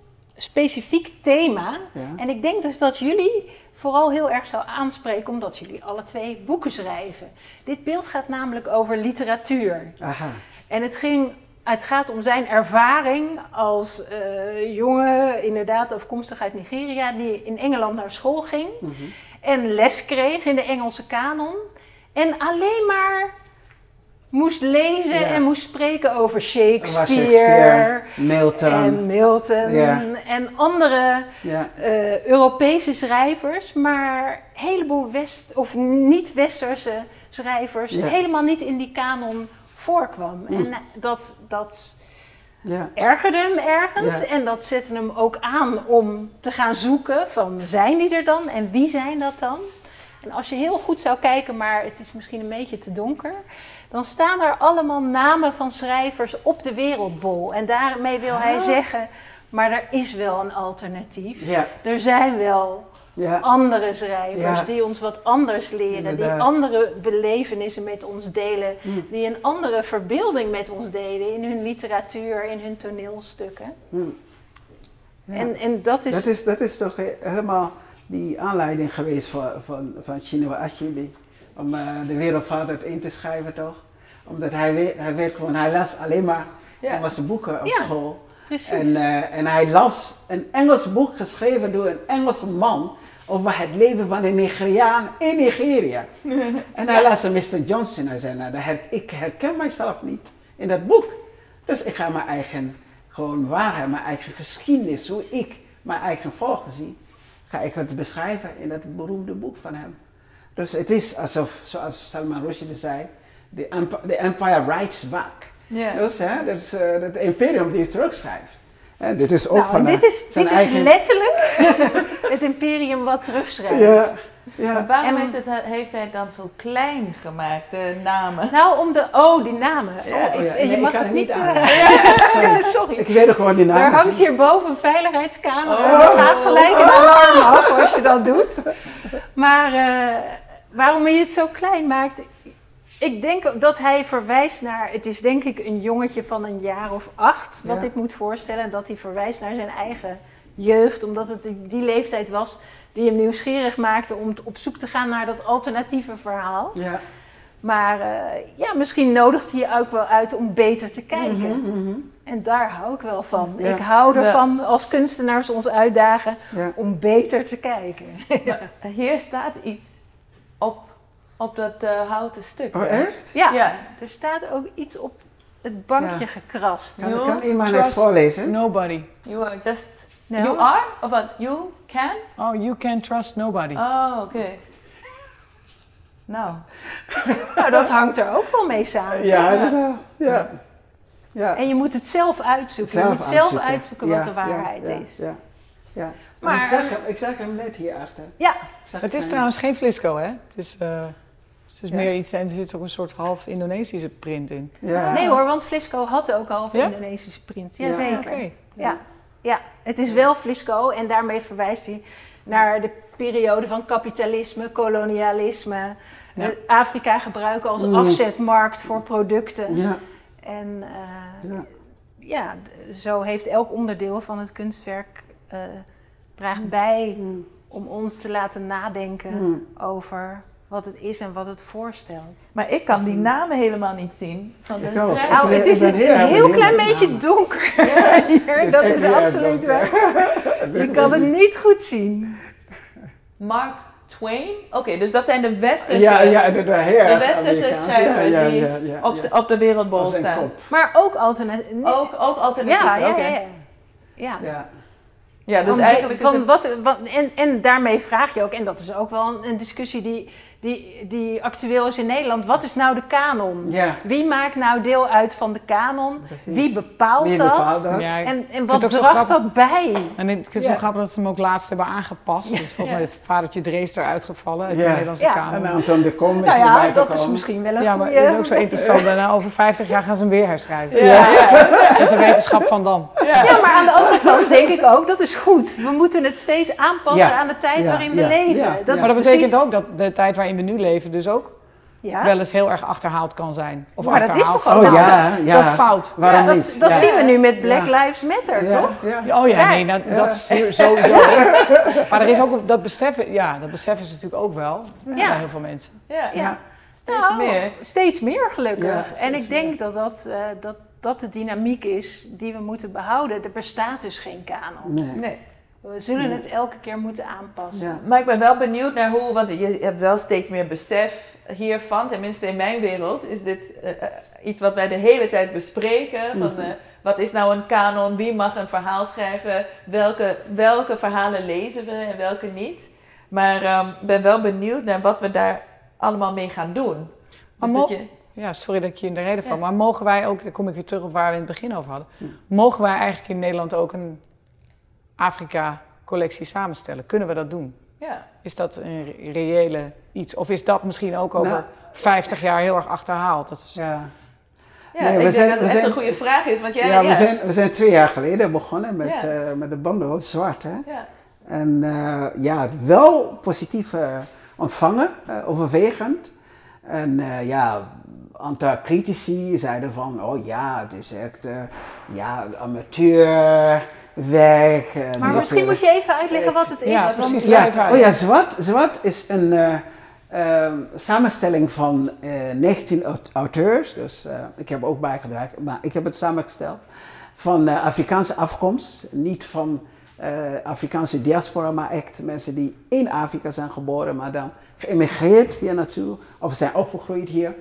Speaker 4: specifiek thema.
Speaker 3: Ja.
Speaker 4: En ik denk dus dat jullie vooral heel erg zou aanspreken, omdat jullie alle twee boeken schrijven. Dit beeld gaat namelijk over literatuur.
Speaker 3: Aha.
Speaker 4: En het, ging, het gaat om zijn ervaring als eh, jongen, inderdaad afkomstig uit Nigeria, die in Engeland naar school ging
Speaker 3: Mhm.
Speaker 4: en les kreeg in de Engelse kanon. En alleen maar moest lezen
Speaker 3: Ja.
Speaker 4: en moest spreken over
Speaker 3: Er
Speaker 4: Shakespeare,
Speaker 3: Milton.
Speaker 4: en Milton
Speaker 3: Ja.
Speaker 4: en andere
Speaker 3: ja.
Speaker 4: eh, Europese schrijvers, maar een heleboel West- of niet-Westerse schrijvers helemaal niet in die kanon voorkwam.
Speaker 3: Mm.
Speaker 4: En dat, dat
Speaker 3: ja.
Speaker 4: ergerde hem ergens en dat zette hem ook aan om te gaan zoeken van zijn die er dan en wie zijn dat dan? En als je heel goed zou kijken, maar het is misschien een beetje te donker, dan staan er allemaal namen van schrijvers op de wereldbol. En daarmee wil hij
Speaker 3: Ah.
Speaker 4: zeggen, maar er is wel een alternatief.
Speaker 3: Ja.
Speaker 4: Er zijn wel
Speaker 3: Ja.
Speaker 4: andere schrijvers
Speaker 3: Ja.
Speaker 4: die ons wat anders leren,
Speaker 3: Inderdaad.
Speaker 4: die andere belevenissen met ons delen,
Speaker 3: Mm.
Speaker 4: die een andere verbeelding met ons delen in hun literatuur, in hun toneelstukken.
Speaker 3: Hm.
Speaker 4: En, en dat is.
Speaker 3: Dat is, dat is toch he- helemaal die aanleiding geweest van, van, van Chinua Achebe om eh, de wereldvader in te schrijven toch? Omdat hij, hij weet gewoon, hij las alleen maar. Engelse boeken op school. En, eh, en hij las een Engels boek geschreven door een Engelse man over het leven van een Nigeriaan in Nigeria. en hij las een Mr. Johnson. Hij zei, nou, her- ik herken mijzelf niet in dat boek. Dus ik ga mijn eigen, gewoon waarheid, mijn eigen geschiedenis, hoe ik mijn eigen volk zie, ga ik het beschrijven in dat beroemde boek van hem. Dus het is alsof, zoals Salman Rushdie zei, the empire, the empire writes back.
Speaker 1: Ja.
Speaker 3: Dus hè, dat is eh, het imperium die terugschrijft. En dit is ook
Speaker 4: nou,
Speaker 3: van
Speaker 4: dit is,
Speaker 3: zijn
Speaker 4: dit is letterlijk het imperium wat terugschrijft.
Speaker 3: Ja,
Speaker 1: Maar
Speaker 3: ja.
Speaker 1: waarom
Speaker 4: En-
Speaker 1: is het, heeft hij het dan zo klein gemaakt, de namen?
Speaker 4: Nou, om de. Oh, die namen.
Speaker 1: Ja.
Speaker 4: Oh, ik,
Speaker 3: Oh ja,
Speaker 4: je mag het
Speaker 3: het
Speaker 4: niet.
Speaker 3: niet
Speaker 4: eh,
Speaker 3: aan. Sorry.
Speaker 4: ja, sorry.
Speaker 3: Ik weet ook gewoon die naam.
Speaker 4: Er hangt hierboven een veiligheidscamera. en er gaat gelijk een alarm af als je dat doet. Maar eh, waarom hij het zo klein maakt. Ik denk dat hij verwijst naar. Het is denk ik een jongetje van een jaar of acht. wat dit moet voorstellen. En dat hij verwijst naar zijn eigen jeugd. Omdat het die leeftijd was die hem nieuwsgierig maakte om op zoek te gaan naar dat alternatieve verhaal.
Speaker 3: Ja.
Speaker 4: Maar eh, ja, misschien nodigt hij je ook wel uit om beter te kijken.
Speaker 3: Mhm, mhm.
Speaker 4: En daar hou ik wel van.
Speaker 3: Ja.
Speaker 4: Ik hou ervan als kunstenaars ons uitdagen
Speaker 3: Ja.
Speaker 4: om beter te kijken.
Speaker 1: Hier staat iets op, op dat eh, houten stuk.
Speaker 3: Oh, echt?
Speaker 4: Ja,
Speaker 1: Ja.
Speaker 4: er staat ook iets op het bankje
Speaker 3: Ja.
Speaker 4: gekrast.
Speaker 3: Kan,
Speaker 1: No
Speaker 3: kan iemand het voorlezen?
Speaker 2: Nobody.
Speaker 1: You are just...
Speaker 4: No.
Speaker 1: You are? Of wat? You can?
Speaker 2: Oh, you can trust nobody.
Speaker 1: Oh, oké. Nou,
Speaker 4: Nou, dat hangt er ook wel mee samen.
Speaker 3: Ja, inderdaad. Ja. ja.
Speaker 4: En je moet het zelf uitzoeken. je moet zelf
Speaker 3: uitzoeken.
Speaker 4: uitzoeken
Speaker 3: Ja,
Speaker 4: wat de waarheid
Speaker 3: ja, ja,
Speaker 4: is.
Speaker 3: Ja, ja.
Speaker 4: Maar-
Speaker 3: ik zag, hem, ik zag hem net hierachter.
Speaker 4: Ja,
Speaker 2: Het is trouwens geen Flisco, hè? Het is, eh, het is
Speaker 3: Ja.
Speaker 2: meer iets, en er zit ook een soort half Indonesische print in.
Speaker 3: Ja.
Speaker 4: nee hoor, want Flisco had ook half
Speaker 2: Ja?
Speaker 4: Indonesische print.
Speaker 3: Ja.
Speaker 4: Jazeker.
Speaker 2: Oké.
Speaker 4: Ja, ja, het is wel Flisco en daarmee verwijst hij naar de periode van kapitalisme, kolonialisme.
Speaker 2: Ja.
Speaker 4: eh, Afrika gebruiken als
Speaker 3: Mm.
Speaker 4: afzetmarkt voor producten.
Speaker 3: Ja,
Speaker 4: En eh,
Speaker 3: ja.
Speaker 4: ja, zo heeft elk onderdeel van het kunstwerk eh, draagt bij
Speaker 3: Mm,
Speaker 4: om ons te laten nadenken
Speaker 3: mm.
Speaker 4: over wat het is en wat het voorstelt.
Speaker 1: maar ik kan die namen helemaal niet zien van de.
Speaker 4: Nou, het is een
Speaker 3: heel
Speaker 4: klein beetje
Speaker 3: namen.
Speaker 4: donker hier. Dat is absoluut waar. Je kan het niet goed zien.
Speaker 1: Mark Twain? Oké, dus dat zijn de westerse,
Speaker 3: Ja, ja, de, de,
Speaker 1: westerse schrijvers
Speaker 3: Ja, ja,
Speaker 1: die
Speaker 3: ja, ja,
Speaker 1: op,
Speaker 3: ja.
Speaker 1: op de wereldbol staan.
Speaker 3: kop.
Speaker 4: Maar ook alternatief.
Speaker 1: Ook, ook alternatief,
Speaker 4: ja, ja, ja. Ja.
Speaker 1: Dus eigenlijk
Speaker 4: van wat, wat, en, en daarmee vraag je ook, en dat is ook wel een, een discussie die, die, die actueel is in Nederland. Wat is nou de kanon?
Speaker 3: Ja,
Speaker 4: Wie maakt nou deel uit van de kanon?
Speaker 3: precies.
Speaker 4: Wie bepaalt
Speaker 3: Wie
Speaker 4: dat?
Speaker 3: bepaalt dat?
Speaker 2: Ja, ik
Speaker 4: En, en wat
Speaker 2: het
Speaker 4: draagt dat bij?
Speaker 2: En ik vind het
Speaker 3: Ja.
Speaker 2: zo grappig dat ze hem ook laatst hebben aangepast. Dus volgens
Speaker 1: Ja.
Speaker 2: mij is vadertje Drees eruit gevallen uit
Speaker 3: Ja.
Speaker 2: de Nederlandse
Speaker 4: Ja.
Speaker 2: kamer.
Speaker 3: En Anton de Kom is
Speaker 4: Nou ja,
Speaker 3: erbij
Speaker 4: dat is misschien wel een
Speaker 2: Ja, maar
Speaker 4: goeie-
Speaker 2: het is ook zo interessant. Daarna over 50 jaar gaan ze hem weer herschrijven.
Speaker 1: Ja, ja.
Speaker 2: Met de wetenschap van dan.
Speaker 1: Ja,
Speaker 4: Ja, maar aan de andere kant denk ik ook, dat is goed. We moeten het steeds aanpassen
Speaker 3: Ja.
Speaker 4: aan de tijd
Speaker 3: Ja,
Speaker 4: waarin we
Speaker 3: ja,
Speaker 4: leven.
Speaker 3: ja,
Speaker 4: Dat
Speaker 3: ja.
Speaker 2: Maar dat betekent
Speaker 4: precies-
Speaker 2: ook dat de tijd waarin we nu leven dus ook
Speaker 4: Ja.
Speaker 2: wel eens heel erg achterhaald kan zijn. Of
Speaker 4: Maar dat is toch ook
Speaker 3: Oh
Speaker 4: dat-
Speaker 3: ja, ja.
Speaker 2: Of fout.
Speaker 3: Waarom niet?
Speaker 4: dat, dat
Speaker 3: ja.
Speaker 4: zien we nu met Black
Speaker 3: Ja.
Speaker 4: Lives Matter,
Speaker 3: Ja,
Speaker 4: toch?
Speaker 3: ja.
Speaker 2: Oh ja,
Speaker 4: Ja.
Speaker 2: nee, dat,
Speaker 3: Ja.
Speaker 2: dat is sowieso. maar er is ook, dat beseffen, ja, dat beseffen ze natuurlijk ook wel
Speaker 4: Ja.
Speaker 2: bij heel veel mensen.
Speaker 1: Ja,
Speaker 3: Ja.
Speaker 1: steeds
Speaker 4: Nou,
Speaker 1: meer.
Speaker 4: Steeds meer gelukkig.
Speaker 3: Ja,
Speaker 4: en ik denk dat dat, eh, dat dat de dynamiek is die we moeten behouden. Er bestaat dus geen kanon.
Speaker 3: Nee.
Speaker 1: Nee.
Speaker 4: We zullen het elke keer moeten aanpassen.
Speaker 3: Ja.
Speaker 1: Maar ik ben wel benieuwd naar hoe, want je hebt wel steeds meer besef hiervan. Tenminste, in mijn wereld is dit eh, eh, iets wat wij de hele tijd bespreken. Van,
Speaker 3: Mhm.
Speaker 1: eh, wat is nou een kanon? Wie mag een verhaal schrijven? Welke, welke verhalen lezen we en welke niet? Maar ehm, ik ben wel benieuwd naar wat we daar allemaal mee gaan doen. Dus dat je,
Speaker 2: Ja, sorry dat ik je in de reden val.
Speaker 1: Ja.
Speaker 2: Maar mogen wij ook, dan kom ik weer terug op waar we in het begin over hadden. Mogen wij eigenlijk in Nederland ook een Afrika-collectie samenstellen? Kunnen we dat doen?
Speaker 1: ja.
Speaker 2: Is dat een re- reële iets? Of is dat misschien ook over
Speaker 3: Nou.
Speaker 2: 50 jaar heel erg achterhaald? Dat is,
Speaker 3: Ja.
Speaker 1: Ja,
Speaker 3: Nee,
Speaker 1: ik
Speaker 3: we
Speaker 1: denk
Speaker 3: zijn-
Speaker 1: dat
Speaker 3: we
Speaker 1: het echt
Speaker 3: zijn-
Speaker 1: een goede vraag is. Want jij,
Speaker 3: Ja,
Speaker 1: ja,
Speaker 3: we, zijn, we zijn twee jaar geleden begonnen met,
Speaker 1: Ja.
Speaker 3: eh, met de bundel Zwart. Hè?
Speaker 1: ja.
Speaker 3: En eh, ja, wel positief ontvangen, eh, overwegend. En eh, ja, een aantal critici zeiden van, oh ja, het is echt eh, ja, amateurwerk. eh,
Speaker 4: Maar misschien
Speaker 3: eh,
Speaker 4: moet je even uitleggen wat het is.
Speaker 2: Ja, precies.
Speaker 3: ja, oh ja, Zwart, Zwart is een eh, eh, samenstelling van eh 19 aut- auteurs. Dus eh, ik heb ook bijgedragen, maar ik heb het samengesteld. Van eh, Afrikaanse afkomst, niet van eh, Afrikaanse diaspora, maar echt mensen die in Afrika zijn geboren, maar dan geëmigreerd hier naartoe of zijn opgegroeid hier.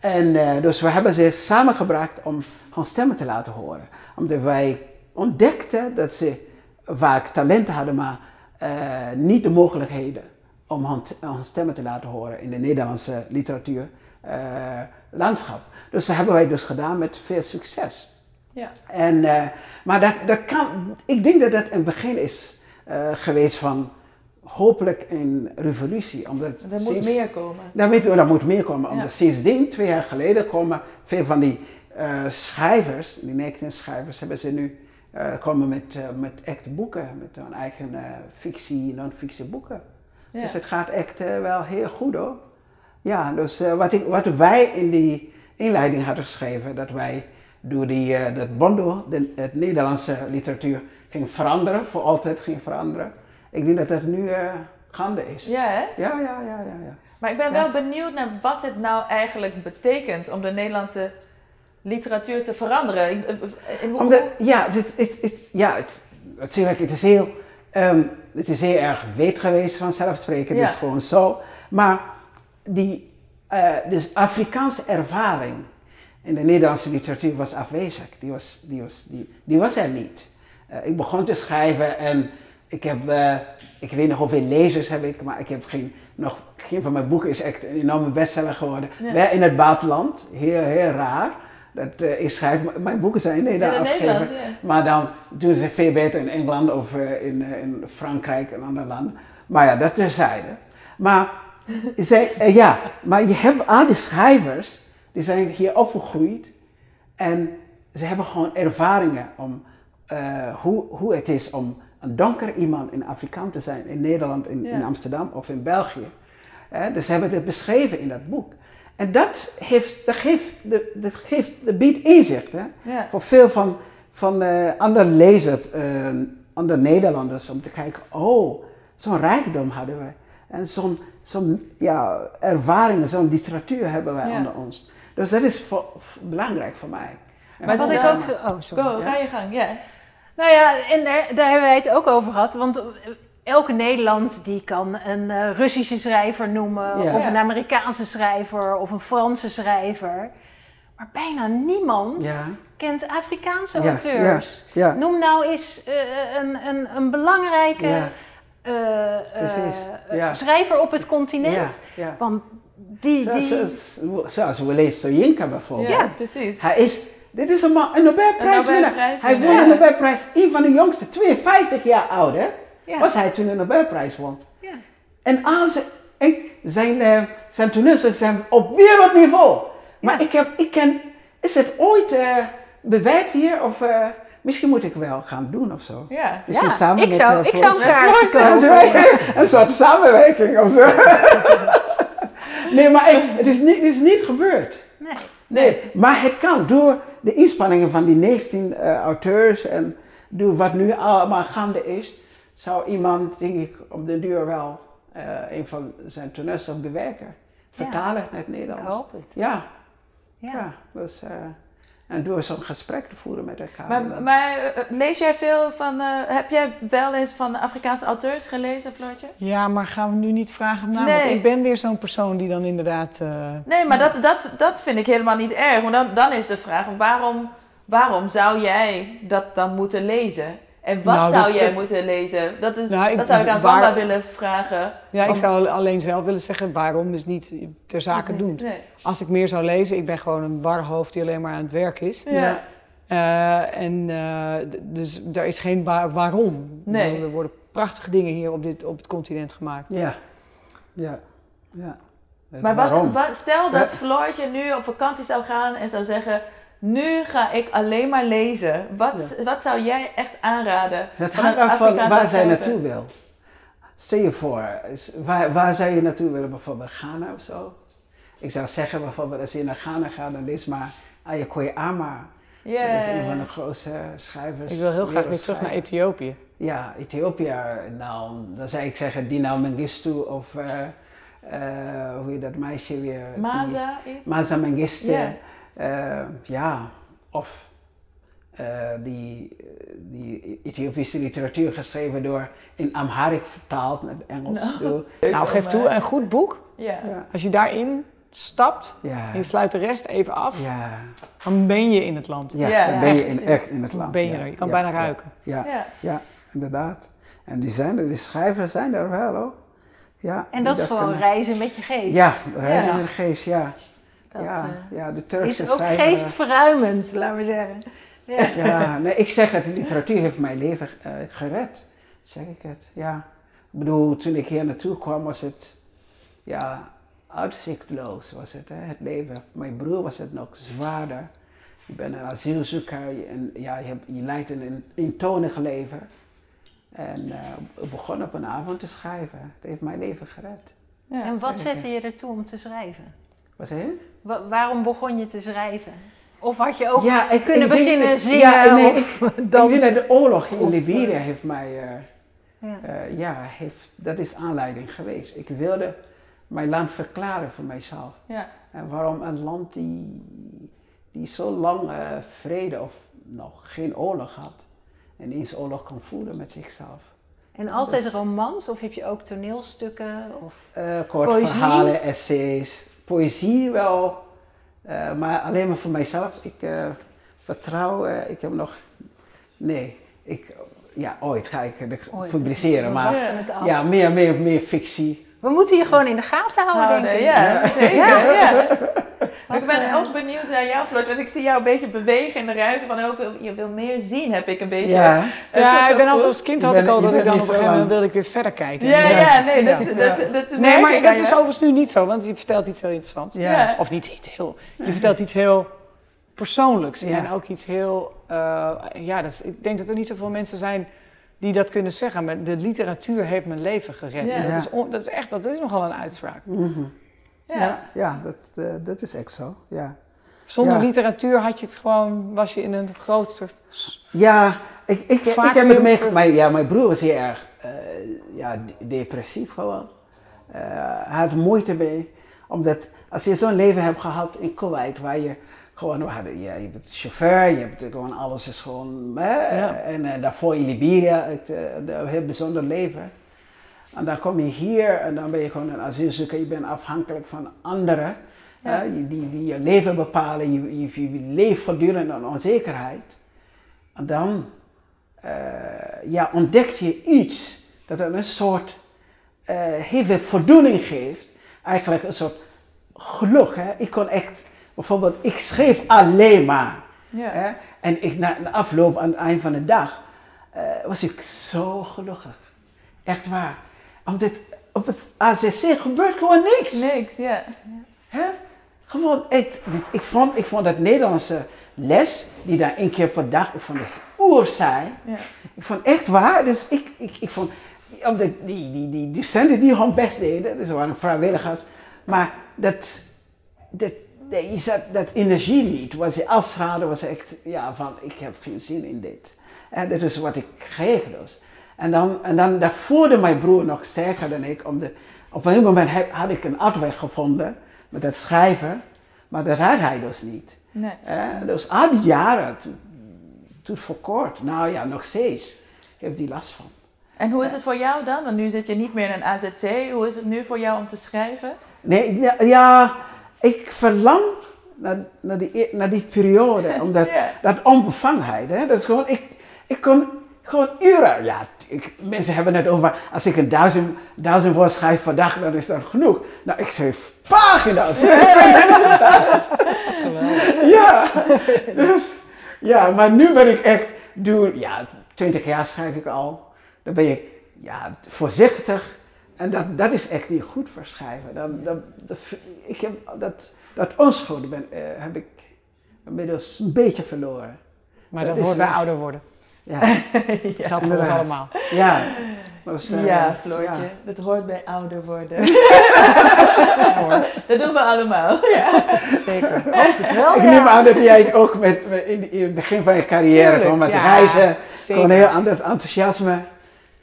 Speaker 3: En eh, dus we hebben ze samengebracht om gewoon stemmen te laten horen. Omdat wij ontdekten dat ze vaak talenten hadden, maar eh, niet de mogelijkheden om hun, hun stemmen te laten horen in de Nederlandse literatuur eh, landschap. Dus dat hebben wij dus gedaan met veel succes.
Speaker 1: Ja.
Speaker 3: En, eh, maar dat, dat kan, ik denk dat dat een begin is geweest van hopelijk een revolutie. Omdat
Speaker 1: Er moet meer komen.
Speaker 3: weten we, dat moet meer komen. Omdat
Speaker 1: Ja.
Speaker 3: sindsdien, twee jaar geleden, komen veel van die schrijvers, die 19 schrijvers, hebben ze nu eh, komen met, eh, met echte boeken, met hun eigen eh, fictie, non-fictie boeken.
Speaker 1: Ja.
Speaker 3: Dus het gaat echt wel heel goed hoor. Ja, dus wat, ik, wat wij in die inleiding hadden geschreven, dat wij door die, dat bundel, de, het Nederlandse literatuur, ging veranderen, voor altijd ging veranderen. Ik denk dat dat nu gaande is.
Speaker 1: ja, hè?
Speaker 3: ja, ja, ja, ja. ja.
Speaker 1: Maar ik ben
Speaker 3: Ja.
Speaker 1: wel benieuwd naar wat het nou eigenlijk betekent om de Nederlandse literatuur te veranderen. Eh, eh, in
Speaker 3: Omdat, ja, het, het, het, ja het, natuurlijk, het is heel, ehm, het is heel erg weet geweest vanzelfsprekend, het is gewoon zo. Maar die eh, dus Afrikaanse ervaring in de Nederlandse literatuur was afwezig. Die was, die was, die, die was er niet. Eh, ik begon te schrijven en ik heb, eh, ik weet nog hoeveel lezers heb ik, maar ik heb geen, nog, geen van mijn boeken is echt een enorme bestseller geworden.
Speaker 1: Ja.
Speaker 3: In het buitenland, heel, heel raar. Dat, ik schrijf, mijn boeken zijn in Nederland
Speaker 1: in
Speaker 3: afgegeven.
Speaker 1: Nederland, ja.
Speaker 3: Maar dan doen ze veel beter in Engeland of eh, in, eh, in Frankrijk en andere landen. Maar ja, dat terzijde. Maar, zij, ja, maar je hebt al die schrijvers, die zijn hier opgegroeid. En ze hebben gewoon ervaringen om hoe, hoe het is om een donker iemand in Afrikaan te zijn. In Nederland, in, in. Amsterdam of in België. Eh, dus ze hebben het beschreven in dat boek. En dat, heeft, dat, geeft, de, dat geeft, dat biedt inzicht. Hè?
Speaker 1: Ja.
Speaker 3: voor veel van, van eh, andere lezers, eh, andere Nederlanders, om te kijken, oh, zo'n rijkdom hadden we. En zo'n zo'n ja, ervaring, zo'n literatuur hebben wij
Speaker 1: Ja.
Speaker 3: onder ons. Dus dat is voor- voor- belangrijk voor mij. En
Speaker 1: Maar dat
Speaker 4: is
Speaker 1: is
Speaker 4: ook zo... Oh, sorry.
Speaker 1: Go, ga je gang, ja.
Speaker 4: Nou ja, en daar, daar hebben wij het ook over gehad. Want elke Nederland die kan een eh, Russische schrijver noemen,
Speaker 3: Ja.
Speaker 4: of een Amerikaanse schrijver, of een Franse schrijver. Maar bijna niemand
Speaker 3: Ja,
Speaker 4: kent Afrikaanse
Speaker 3: Ja,
Speaker 4: auteurs.
Speaker 3: ja.
Speaker 4: Noem nou eens eh, een, een, een belangrijke
Speaker 3: ja,
Speaker 4: eh, schrijver op het continent.
Speaker 3: ja, ja.
Speaker 4: Want die,
Speaker 3: Zoals,
Speaker 4: die...
Speaker 3: zoals, zoals we lezen Soyinka bijvoorbeeld.
Speaker 1: Ja, precies.
Speaker 3: Hij is, dit is een, man, een Nobelprijswinnaar.
Speaker 1: Een Nobelprijswinnaar.
Speaker 3: Hij won de Nobelprijs, een van de jongste, 52 jaar oud hè.
Speaker 4: Ja.
Speaker 3: Was hij toen de Nobelprijs won.
Speaker 4: Ja.
Speaker 3: En al zijn, en zijn, eh, zijn toneelstukken zijn op wereldniveau. Maar
Speaker 4: Ja.
Speaker 3: ik, heb, ik ken, is het ooit eh, bewerkt hier? Of, eh, misschien moet ik wel gaan doen of zo.
Speaker 1: Ja.
Speaker 3: Misschien
Speaker 4: Ja,
Speaker 3: samen
Speaker 4: ik
Speaker 3: met,
Speaker 4: zou,
Speaker 3: eh,
Speaker 4: ik
Speaker 3: Floor-
Speaker 4: zou een kopen.
Speaker 3: zo- een soort samenwerking of zo. nee, maar ik- het, is niet, het is niet gebeurd.
Speaker 4: Nee.
Speaker 3: Nee, maar het kan door de inspanningen van die 19 eh, auteurs en door wat nu allemaal gaande is, zou iemand, denk ik, op de duur wel eh, een van zijn tonels ook bewerken. Vertalen naar het Nederlands.
Speaker 4: Ik hoop het.
Speaker 3: Ja,
Speaker 4: Ja.
Speaker 3: ja. dus, eh, en door zo'n gesprek te voeren met elkaar.
Speaker 1: Maar, maar eh, lees jij veel van, eh, heb jij wel eens van Afrikaanse auteurs gelezen, Floortje?
Speaker 2: Ja, maar gaan we nu niet vragen naar?
Speaker 1: Nee.
Speaker 2: Want ik ben weer zo'n persoon die dan inderdaad... eh,
Speaker 1: Nee, maar dat, dat, dat vind ik helemaal niet erg. Want dan, dan is de vraag, waarom, waarom zou jij dat dan moeten lezen? En wat
Speaker 2: Nou,
Speaker 1: zou
Speaker 2: dat-
Speaker 1: jij
Speaker 2: dat-
Speaker 1: moeten lezen? Dat, is,
Speaker 2: Nou, ik-
Speaker 1: dat zou ik aan
Speaker 2: waar-
Speaker 1: Wanda willen vragen.
Speaker 2: Ja, ik zou alleen zelf willen zeggen waarom is niet ter zake doend.
Speaker 1: Nee.
Speaker 2: Als ik meer zou lezen, ik ben gewoon een warhoofd die alleen maar aan het werk is.
Speaker 1: Ja.
Speaker 2: Eh, en eh, dus er is geen wa- waarom.
Speaker 1: Nee.
Speaker 2: bedoel, Er worden prachtige dingen hier op, dit, op het continent gemaakt.
Speaker 3: Ja, ja, ja.
Speaker 1: Maar wat, stel dat
Speaker 3: Ja.
Speaker 1: Floortje nu op vakantie zou gaan en zou zeggen... Nu ga ik alleen maar lezen. Wat, wat zou jij echt aanraden?
Speaker 3: Het
Speaker 1: van
Speaker 3: hangt af van waar zij naartoe wil. Stel je voor, waar, waar zou je naartoe willen? Bijvoorbeeld Ghana of zo? Ik zou zeggen bijvoorbeeld als je naar Ghana gaat, dan lees maar Ayakoye Ama.
Speaker 1: Ja.
Speaker 3: Dat is een van de grootste schrijvers.
Speaker 2: Ik wil heel graag weer terug naar. Ethiopië.
Speaker 3: Ja, Ethiopië. Nou, dan zou ik zeggen Dina Mengistu of eh, eh, hoe heet dat meisje weer? Die-
Speaker 1: Maza? iets?
Speaker 3: Maza Mengistu.
Speaker 1: Ja.
Speaker 3: Eh, ja, of eh, die, die Ethiopische literatuur geschreven door in Amharic vertaald met Engels.
Speaker 1: Nou.
Speaker 2: Nou, geef toe, een goed boek.
Speaker 1: Ja.
Speaker 3: Ja,
Speaker 2: Als je daarin stapt
Speaker 3: ja,
Speaker 2: en je sluit de rest even af,
Speaker 3: ja,
Speaker 2: dan ben je in het land.
Speaker 3: ja,
Speaker 1: Ja,
Speaker 3: dan ben je
Speaker 1: echt,
Speaker 3: in, echt in het land.
Speaker 2: ben je
Speaker 3: ja.
Speaker 2: er. Je kan
Speaker 3: Ja,
Speaker 2: bijna
Speaker 3: ja,
Speaker 2: ruiken.
Speaker 3: Ja,
Speaker 1: Ja.
Speaker 3: ja, inderdaad. En die zijn er, die schrijvers zijn er wel hoor. Ja,
Speaker 4: En dat is gewoon
Speaker 3: kunnen-
Speaker 4: reizen met je geest.
Speaker 3: Ja, reizen
Speaker 4: Ja.
Speaker 3: met de geest, ja.
Speaker 4: Dat
Speaker 3: ja,
Speaker 4: eh,
Speaker 3: ja, de
Speaker 4: is
Speaker 3: Turkse
Speaker 4: ook
Speaker 3: schrijver.
Speaker 4: geestverruimend, laten we zeggen. Ja.
Speaker 3: Ja, nee, ik zeg het, de literatuur heeft mijn leven eh, gered. Zeg ik het, ja. Ik bedoel, toen ik hier naartoe kwam was het, ja, uitzichtloos was het, hè, het leven. Mijn broer was het nog zwaarder. Je bent een asielzoeker en ja, je, hebt, je leidt een eentonig leven. En eh, ik begon op een avond te schrijven. Dat heeft mijn leven gered.
Speaker 1: Ja.
Speaker 4: En wat zette je ertoe om te schrijven?
Speaker 3: Wat zeg je?
Speaker 4: Wa- waarom begon je te schrijven? Of had je ook
Speaker 3: Ja, ik-
Speaker 4: kunnen
Speaker 3: ik
Speaker 4: beginnen
Speaker 3: dat-
Speaker 4: zingen
Speaker 3: ja, nee,
Speaker 4: of
Speaker 3: Ik denk
Speaker 4: dansen?
Speaker 3: de oorlog in Libië
Speaker 4: eh,
Speaker 3: heeft mij, eh,
Speaker 4: Ja.
Speaker 3: eh, ja, heeft, dat is aanleiding geweest. Ik wilde mijn land verklaren voor mijzelf.
Speaker 1: Ja.
Speaker 3: En waarom een land die, die zo lang vrede of nog geen oorlog had. En eens oorlog kon voeren met zichzelf.
Speaker 4: En altijd romans of heb je ook toneelstukken? Of...
Speaker 3: Eh kort
Speaker 4: Poëzie?
Speaker 3: verhalen, essays, poëzie wel. eh, maar alleen maar voor mijzelf. Ik eh, vertrouw, eh, ik heb nog, nee, ik, ja, ooit ga ik het
Speaker 4: Ooit.
Speaker 3: publiceren. Maar ja, meer, meer, meer fictie.
Speaker 4: We moeten je gewoon in de gaten houden,
Speaker 1: Houden,
Speaker 4: denk ik.
Speaker 1: ja, zeker.
Speaker 4: Ja.
Speaker 1: Ja.
Speaker 4: Wat,
Speaker 1: ik ben
Speaker 4: eh,
Speaker 1: ook benieuwd naar jou, Floort, want ik zie jou een beetje bewegen in de ruimte. Van ook, je wil meer zien, heb ik een beetje.
Speaker 3: Ja,
Speaker 2: Ja, ik ben altijd als kind had ik al dat ik dan op een gegeven moment wilde ik weer verder kijken.
Speaker 1: Ja, ja, nee,
Speaker 2: Ja.
Speaker 1: dat,
Speaker 3: Ja.
Speaker 1: dat, dat,
Speaker 2: Nee, maar dat is
Speaker 1: jou.
Speaker 2: overigens nu niet zo, want je vertelt iets heel interessants. Of niet iets heel, je vertelt iets heel persoonlijks.
Speaker 3: Ja.
Speaker 2: En ook iets heel, eh, ja, dat is, ik denk dat er niet zoveel mensen zijn die dat kunnen zeggen. Maar de literatuur heeft mijn leven gered.
Speaker 1: Ja.
Speaker 2: Dat, is on- dat is echt, dat is nogal een uitspraak.
Speaker 3: Mhm.
Speaker 1: Ja.
Speaker 3: ja. ja, dat, eh, dat is echt zo. Ja,
Speaker 2: Zonder
Speaker 3: Ja.
Speaker 2: literatuur had je het gewoon, was je in een groter...
Speaker 3: ja ik, ik, ik heb het meegemaakt. Mijn, ja, mijn broer was heel erg eh, ja, de- depressief gewoon. Eh, hij had moeite mee, omdat als je zo'n leven hebt gehad in Kuwait, waar je gewoon, we hadden, ja, je bent chauffeur, je hebt gewoon alles is gewoon, hè,
Speaker 2: Ja.
Speaker 3: en eh, daarvoor in Liberia, het, een heel bijzonder leven. En dan kom je hier en dan ben je gewoon een asielzoeker, je bent afhankelijk van anderen,
Speaker 1: Ja.
Speaker 3: hè, die, die, je leven bepalen, je, je, je leeft voortdurend in onzekerheid. En dan eh, ja, ontdekt je iets dat het een soort eh, heel veel voldoening geeft. Eigenlijk een soort geluk. Hè? Ik kon echt, bijvoorbeeld, ik schreef alleen maar.
Speaker 1: Ja.
Speaker 3: Hè? En ik, na, na afloop, aan het eind van de dag, eh, was ik zo gelukkig. Echt waar. Omdat op het AZC gebeurt gewoon niks.
Speaker 1: Niks, ja.
Speaker 3: Hè? Gewoon, ik, dit- ik, vond, ik vond dat Nederlandse les, die daar één keer per dag, ik vond het oerzaai.
Speaker 1: Ja.
Speaker 3: Ik vond echt waar, dus ik, ik, ik vond, omdat die, die, die docenten die gewoon best deden, dus ze waren vrijwilligers, maar dat, dat, dat, je zat, dat energie niet, wat ze afstraalden was echt, ja, van ik heb geen zin in dit. En dat is wat ik kreeg dus. En dan, en dan dat voelde mijn broer nog sterker dan ik, omdat op een moment had ik een uitweg gevonden met het schrijven, maar dat had hij dus niet.
Speaker 1: Nee.
Speaker 3: Eh, dus al die jaren, toen, toen voor kort, nou ja, nog steeds, heeft hij last van.
Speaker 1: En hoe is het voor jou dan? Want nu zit je niet meer in een AZC. Hoe is het nu voor jou om te schrijven?
Speaker 3: Nee, ja, ik verlang naar, naar, die, e- naar die periode, omdat
Speaker 1: Ja.
Speaker 3: dat onbevangenheid, hè, dat is gewoon, ik, ik kon gewoon uren, ja, ik, mensen hebben het over, als ik een duizend, duizend woord schrijf per dag, dan is dat genoeg. Nou, ik schreef pagina's. ja, dus, ja, maar nu ben ik echt, doe, ja, twintig jaar schrijf ik al, dan ben ik, ja, voorzichtig. En dat, dat is echt niet goed voor schrijven. Dat, dat, dat, ik heb, dat, dat onschuld ben, eh, heb ik inmiddels een beetje verloren.
Speaker 2: Maar
Speaker 3: Dat
Speaker 2: dat, hoort bij ouder worden.
Speaker 3: Ja,
Speaker 2: Dat geldt voor ons allemaal.
Speaker 3: ja. Eh,
Speaker 1: ja, Floortje.
Speaker 3: ja.
Speaker 1: Dat hoort bij ouder worden.
Speaker 2: Ja,
Speaker 1: dat doen we allemaal. Ja.
Speaker 2: Zeker.
Speaker 4: Wel,
Speaker 3: Ik neem aan dat jij ook met, met- in, in het begin van je carrière,
Speaker 2: Tuurlijk,
Speaker 3: gewoon met
Speaker 2: ja,
Speaker 3: reizen,
Speaker 2: zeker.
Speaker 3: gewoon heel ander enthousiasme.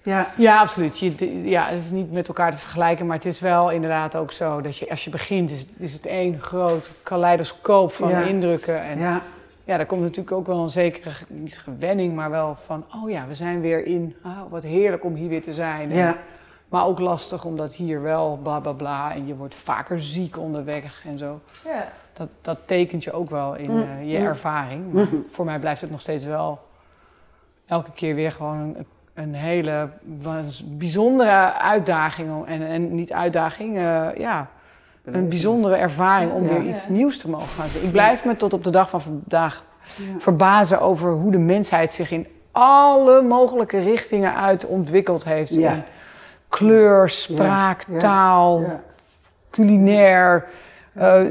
Speaker 3: Ja,
Speaker 2: Ja, absoluut. Je, ja, het is niet met elkaar te vergelijken, maar het is wel inderdaad ook zo dat je, als je begint, is, het- is het één groot kaleidoscoop van
Speaker 3: Ja.
Speaker 2: indrukken. En ja. daar komt natuurlijk ook wel een zekere, niet gewenning, maar wel van, oh ja, we zijn weer in, ah, wat heerlijk om hier weer te zijn. En-
Speaker 3: ja,
Speaker 2: Maar ook lastig, omdat hier wel bla bla bla en je wordt vaker ziek onderweg en zo.
Speaker 1: Ja.
Speaker 2: Dat, dat tekent je ook wel in
Speaker 3: Mm,
Speaker 2: eh, je
Speaker 3: mm.
Speaker 2: ervaring. Maar
Speaker 3: Mhm.
Speaker 2: voor mij blijft het nog steeds wel elke keer weer gewoon een, een hele bijzondere uitdaging. En, en niet uitdaging, eh, ja, een bijzondere ervaring om weer iets nieuws te mogen gaan zien. Ik blijf me tot op de dag van vandaag verbazen over hoe de mensheid zich in alle mogelijke richtingen uit ontwikkeld heeft. In kleur, spraak, taal, culinair, eh,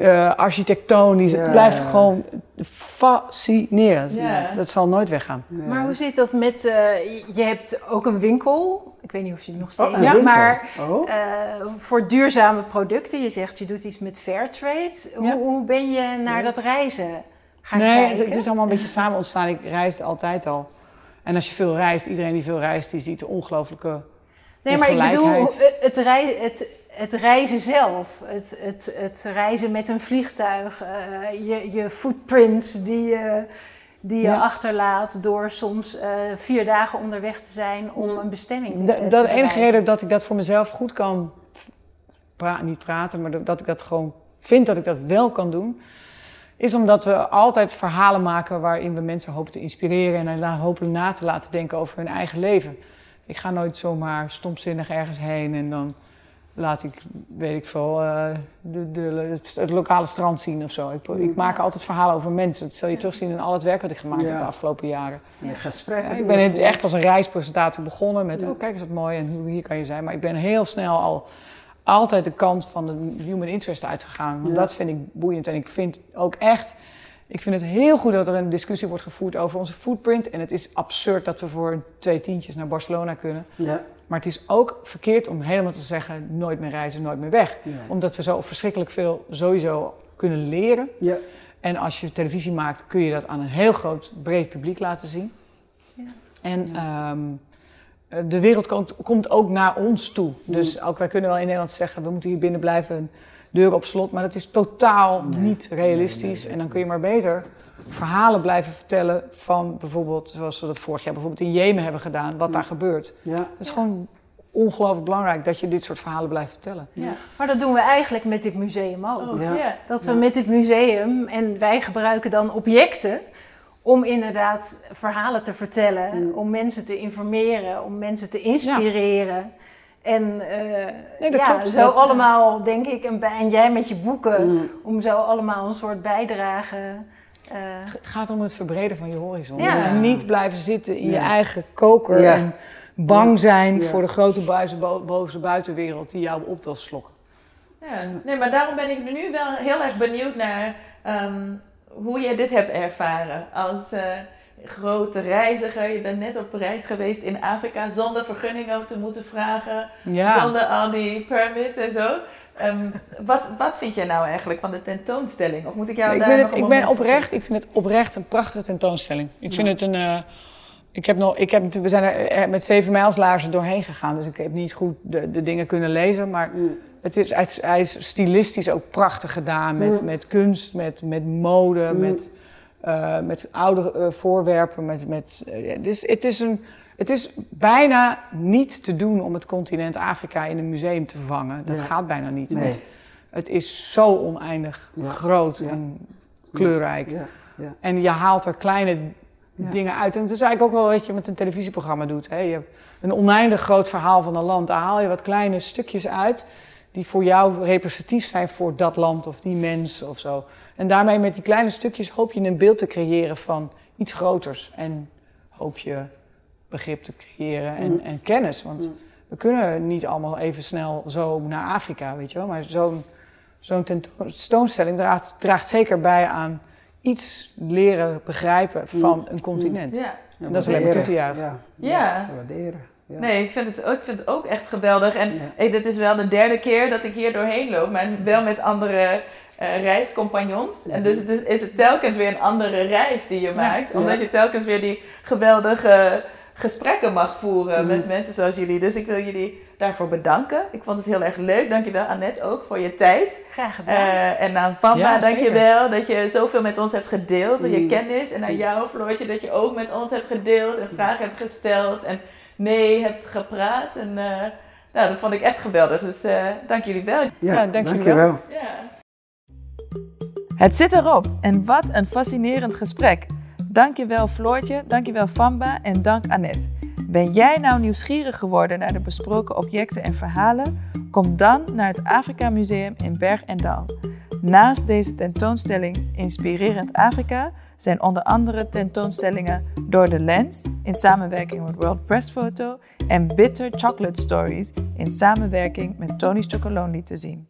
Speaker 2: eh, architectonisch.
Speaker 3: Ja.
Speaker 2: Het blijft gewoon fascinerend.
Speaker 1: Ja.
Speaker 2: Dat zal nooit weggaan.
Speaker 3: Ja.
Speaker 4: Maar hoe zit dat met, eh, je hebt ook een winkel, ik weet niet of je het nog steeds
Speaker 3: Oh,
Speaker 4: ja,
Speaker 3: winkel.
Speaker 4: maar
Speaker 3: Oh.
Speaker 4: eh, voor duurzame producten, je zegt je doet iets met Fairtrade. Hoe,
Speaker 2: Ja.
Speaker 4: hoe ben je naar dat reizen gaan
Speaker 2: nee,
Speaker 4: kijken?
Speaker 2: het, het is allemaal een beetje samen ontstaan. Ik reisde altijd al. En als je veel reist, iedereen die veel reist, die ziet de ongelooflijke
Speaker 4: Nee, maar ik bedoel het, rei- het, het reizen zelf. Het, het, het reizen met een vliegtuig. eh, je, je footprint die je, die je
Speaker 2: Ja.
Speaker 4: achterlaat door soms eh, vier dagen onderweg te zijn om een bestemming te,
Speaker 2: De,
Speaker 4: eh,
Speaker 2: dat
Speaker 4: te
Speaker 2: enige reden dat ik dat voor mezelf goed kan, pra- niet praten, maar dat- ik dat gewoon vind dat ik dat wel kan doen, is omdat we altijd verhalen maken waarin we mensen hopen te inspireren en hopen na te laten denken over hun eigen leven. Ik ga nooit zomaar stomzinnig ergens heen en dan laat ik, weet ik veel, eh, de, de, het, het lokale strand zien of zo. Ik, ik maak altijd verhalen over mensen. Dat zul je terugzien in al het werk wat ik gemaakt heb de afgelopen jaren.
Speaker 3: In gesprekken.
Speaker 2: Ja, ik ben echt als een reispresentator begonnen met, oh kijk eens wat mooi en hoe hier kan je zijn. Maar ik ben heel snel al altijd de kant van de human interest uitgegaan. Want dat vind ik boeiend en ik vind ook echt, ik vind het heel goed dat er een discussie wordt gevoerd over onze footprint. En het is absurd dat we voor twee tientjes naar Barcelona kunnen.
Speaker 3: Ja,
Speaker 2: Maar het is ook verkeerd om helemaal te zeggen, nooit meer reizen, nooit meer weg.
Speaker 3: ja.
Speaker 2: Omdat we zo verschrikkelijk veel sowieso kunnen leren.
Speaker 3: ja.
Speaker 2: En als je televisie maakt, kun je dat aan een heel groot, breed publiek laten zien.
Speaker 4: Ja.
Speaker 2: En ehm, eh, de wereld komt, komt ook naar ons toe. Dus ook wij kunnen wel in Nederland zeggen, we moeten hier binnen blijven, deuren op slot. Maar dat is totaal
Speaker 3: Nee.
Speaker 2: niet realistisch.
Speaker 3: Nee, nee, nee.
Speaker 2: En dan kun je maar beter verhalen blijven vertellen van bijvoorbeeld, zoals we dat vorig jaar bijvoorbeeld in Jemen hebben gedaan, wat daar gebeurt.
Speaker 3: ja.
Speaker 2: Het is gewoon ongelooflijk belangrijk dat je dit soort verhalen blijft vertellen.
Speaker 4: Ja. Maar dat doen we eigenlijk met dit museum ook.
Speaker 1: Oh,
Speaker 3: Ja.
Speaker 4: Dat we
Speaker 3: Ja.
Speaker 4: met dit museum, en wij gebruiken dan objecten om inderdaad verhalen te vertellen,
Speaker 3: Mm.
Speaker 4: om mensen te informeren, om mensen te inspireren. En eh,
Speaker 2: Nee, dat
Speaker 4: ja,
Speaker 2: klopt.
Speaker 4: zo allemaal, denk ik, en, jij met je boeken,
Speaker 3: Mm.
Speaker 4: om zo allemaal een soort bijdrage. eh,
Speaker 2: Het gaat om het verbreden van je horizon.
Speaker 4: Ja.
Speaker 2: En niet blijven zitten in je eigen koker
Speaker 3: Ja.
Speaker 2: en bang zijn
Speaker 3: Ja.
Speaker 2: voor de grote buizen, bo- boze buitenwereld die jou op wil slokken.
Speaker 1: Ja, nee, maar daarom ben ik nu wel heel erg benieuwd naar ehm, hoe je dit hebt ervaren. Als, eh, grote reiziger. Je bent net op reis geweest in Afrika zonder vergunningen te moeten vragen.
Speaker 2: Ja.
Speaker 1: Zonder al die permits en zo. Ehm, wat, wat vind jij nou eigenlijk van de tentoonstelling? Of moet ik jou
Speaker 2: ik
Speaker 1: daar
Speaker 2: ben, het, ik ben
Speaker 1: voor
Speaker 2: oprecht, ik vind het oprecht een prachtige tentoonstelling. Ik vind het een. eh, ik heb nog, ik heb, we zijn er eh, met zeven mijlslaarzen doorheen gegaan, dus ik heb niet goed de, de dingen kunnen lezen. Maar het is, hij, is, hij is stilistisch ook prachtig gedaan met, met kunst, met, met mode, met, eh, met oude eh, voorwerpen. Met, met, eh, het, is, het, is een, het is bijna niet te doen om het continent Afrika in een museum te vervangen. Dat
Speaker 3: Ja.
Speaker 2: gaat bijna niet.
Speaker 3: Nee.
Speaker 2: Het, het is zo oneindig
Speaker 3: Ja.
Speaker 2: groot
Speaker 3: Ja.
Speaker 2: en kleurrijk.
Speaker 3: Ja, ja.
Speaker 2: En je haalt er kleine dingen uit. En het is eigenlijk ook wel wat je met een televisieprogramma doet. Hè? Je hebt een oneindig groot verhaal van een land. Daar haal je wat kleine stukjes uit die voor jou representatief zijn voor dat land of die mens of zo. En daarmee met die kleine stukjes hoop je een beeld te creëren van iets groters. En hoop je begrip te creëren en, en kennis. Want we kunnen niet allemaal even snel zo naar Afrika, weet je wel. Maar zo'n zo'n tentoonstelling draagt, draagt zeker bij aan iets leren begrijpen van een continent.
Speaker 1: Ja.
Speaker 3: Ja,
Speaker 2: Dat is alleen maar toe te juichen.
Speaker 3: Ja,
Speaker 1: Ja.
Speaker 3: waarderen. Ja.
Speaker 1: Nee, ik vind, het ook, ik vind het ook echt geweldig. En
Speaker 3: Ja.
Speaker 1: hey, dit is wel de derde keer dat ik hier doorheen loop, maar wel met andere eh, reiscompagnons. En dus het is, het telkens weer een andere reis die je maakt, omdat
Speaker 3: Ja.
Speaker 1: je telkens weer die geweldige gesprekken mag voeren
Speaker 3: Mhm.
Speaker 1: met mensen zoals jullie. Dus ik wil jullie daarvoor bedanken. Ik vond het heel erg leuk. Dankjewel Annette ook voor je tijd.
Speaker 4: Graag gedaan.
Speaker 1: Eh, en aan Vamba,
Speaker 2: Ja,
Speaker 1: dankjewel dat je zoveel met ons hebt gedeeld, je
Speaker 3: Mm.
Speaker 1: kennis. En aan jou, Floortje, dat je ook met ons hebt gedeeld en vragen hebt gesteld en mee hebt gepraat. En eh, nou, dat vond ik echt geweldig. Dus eh, dank jullie wel.
Speaker 3: Ja,
Speaker 2: Ja, dank jullie
Speaker 3: dankjewel.
Speaker 1: Ja. Het zit erop en wat een fascinerend gesprek. Dankjewel Floortje, dankjewel Famba en dank Annette. Ben jij nou nieuwsgierig geworden naar de besproken objecten en verhalen? Kom dan naar het Afrika Museum in Berg en Dal. Naast deze tentoonstelling Inspirerend Afrika zijn onder andere tentoonstellingen Door de Lens in samenwerking met World Press Photo en Bitter Chocolate Stories in samenwerking met Tony's Chocolonely te zien.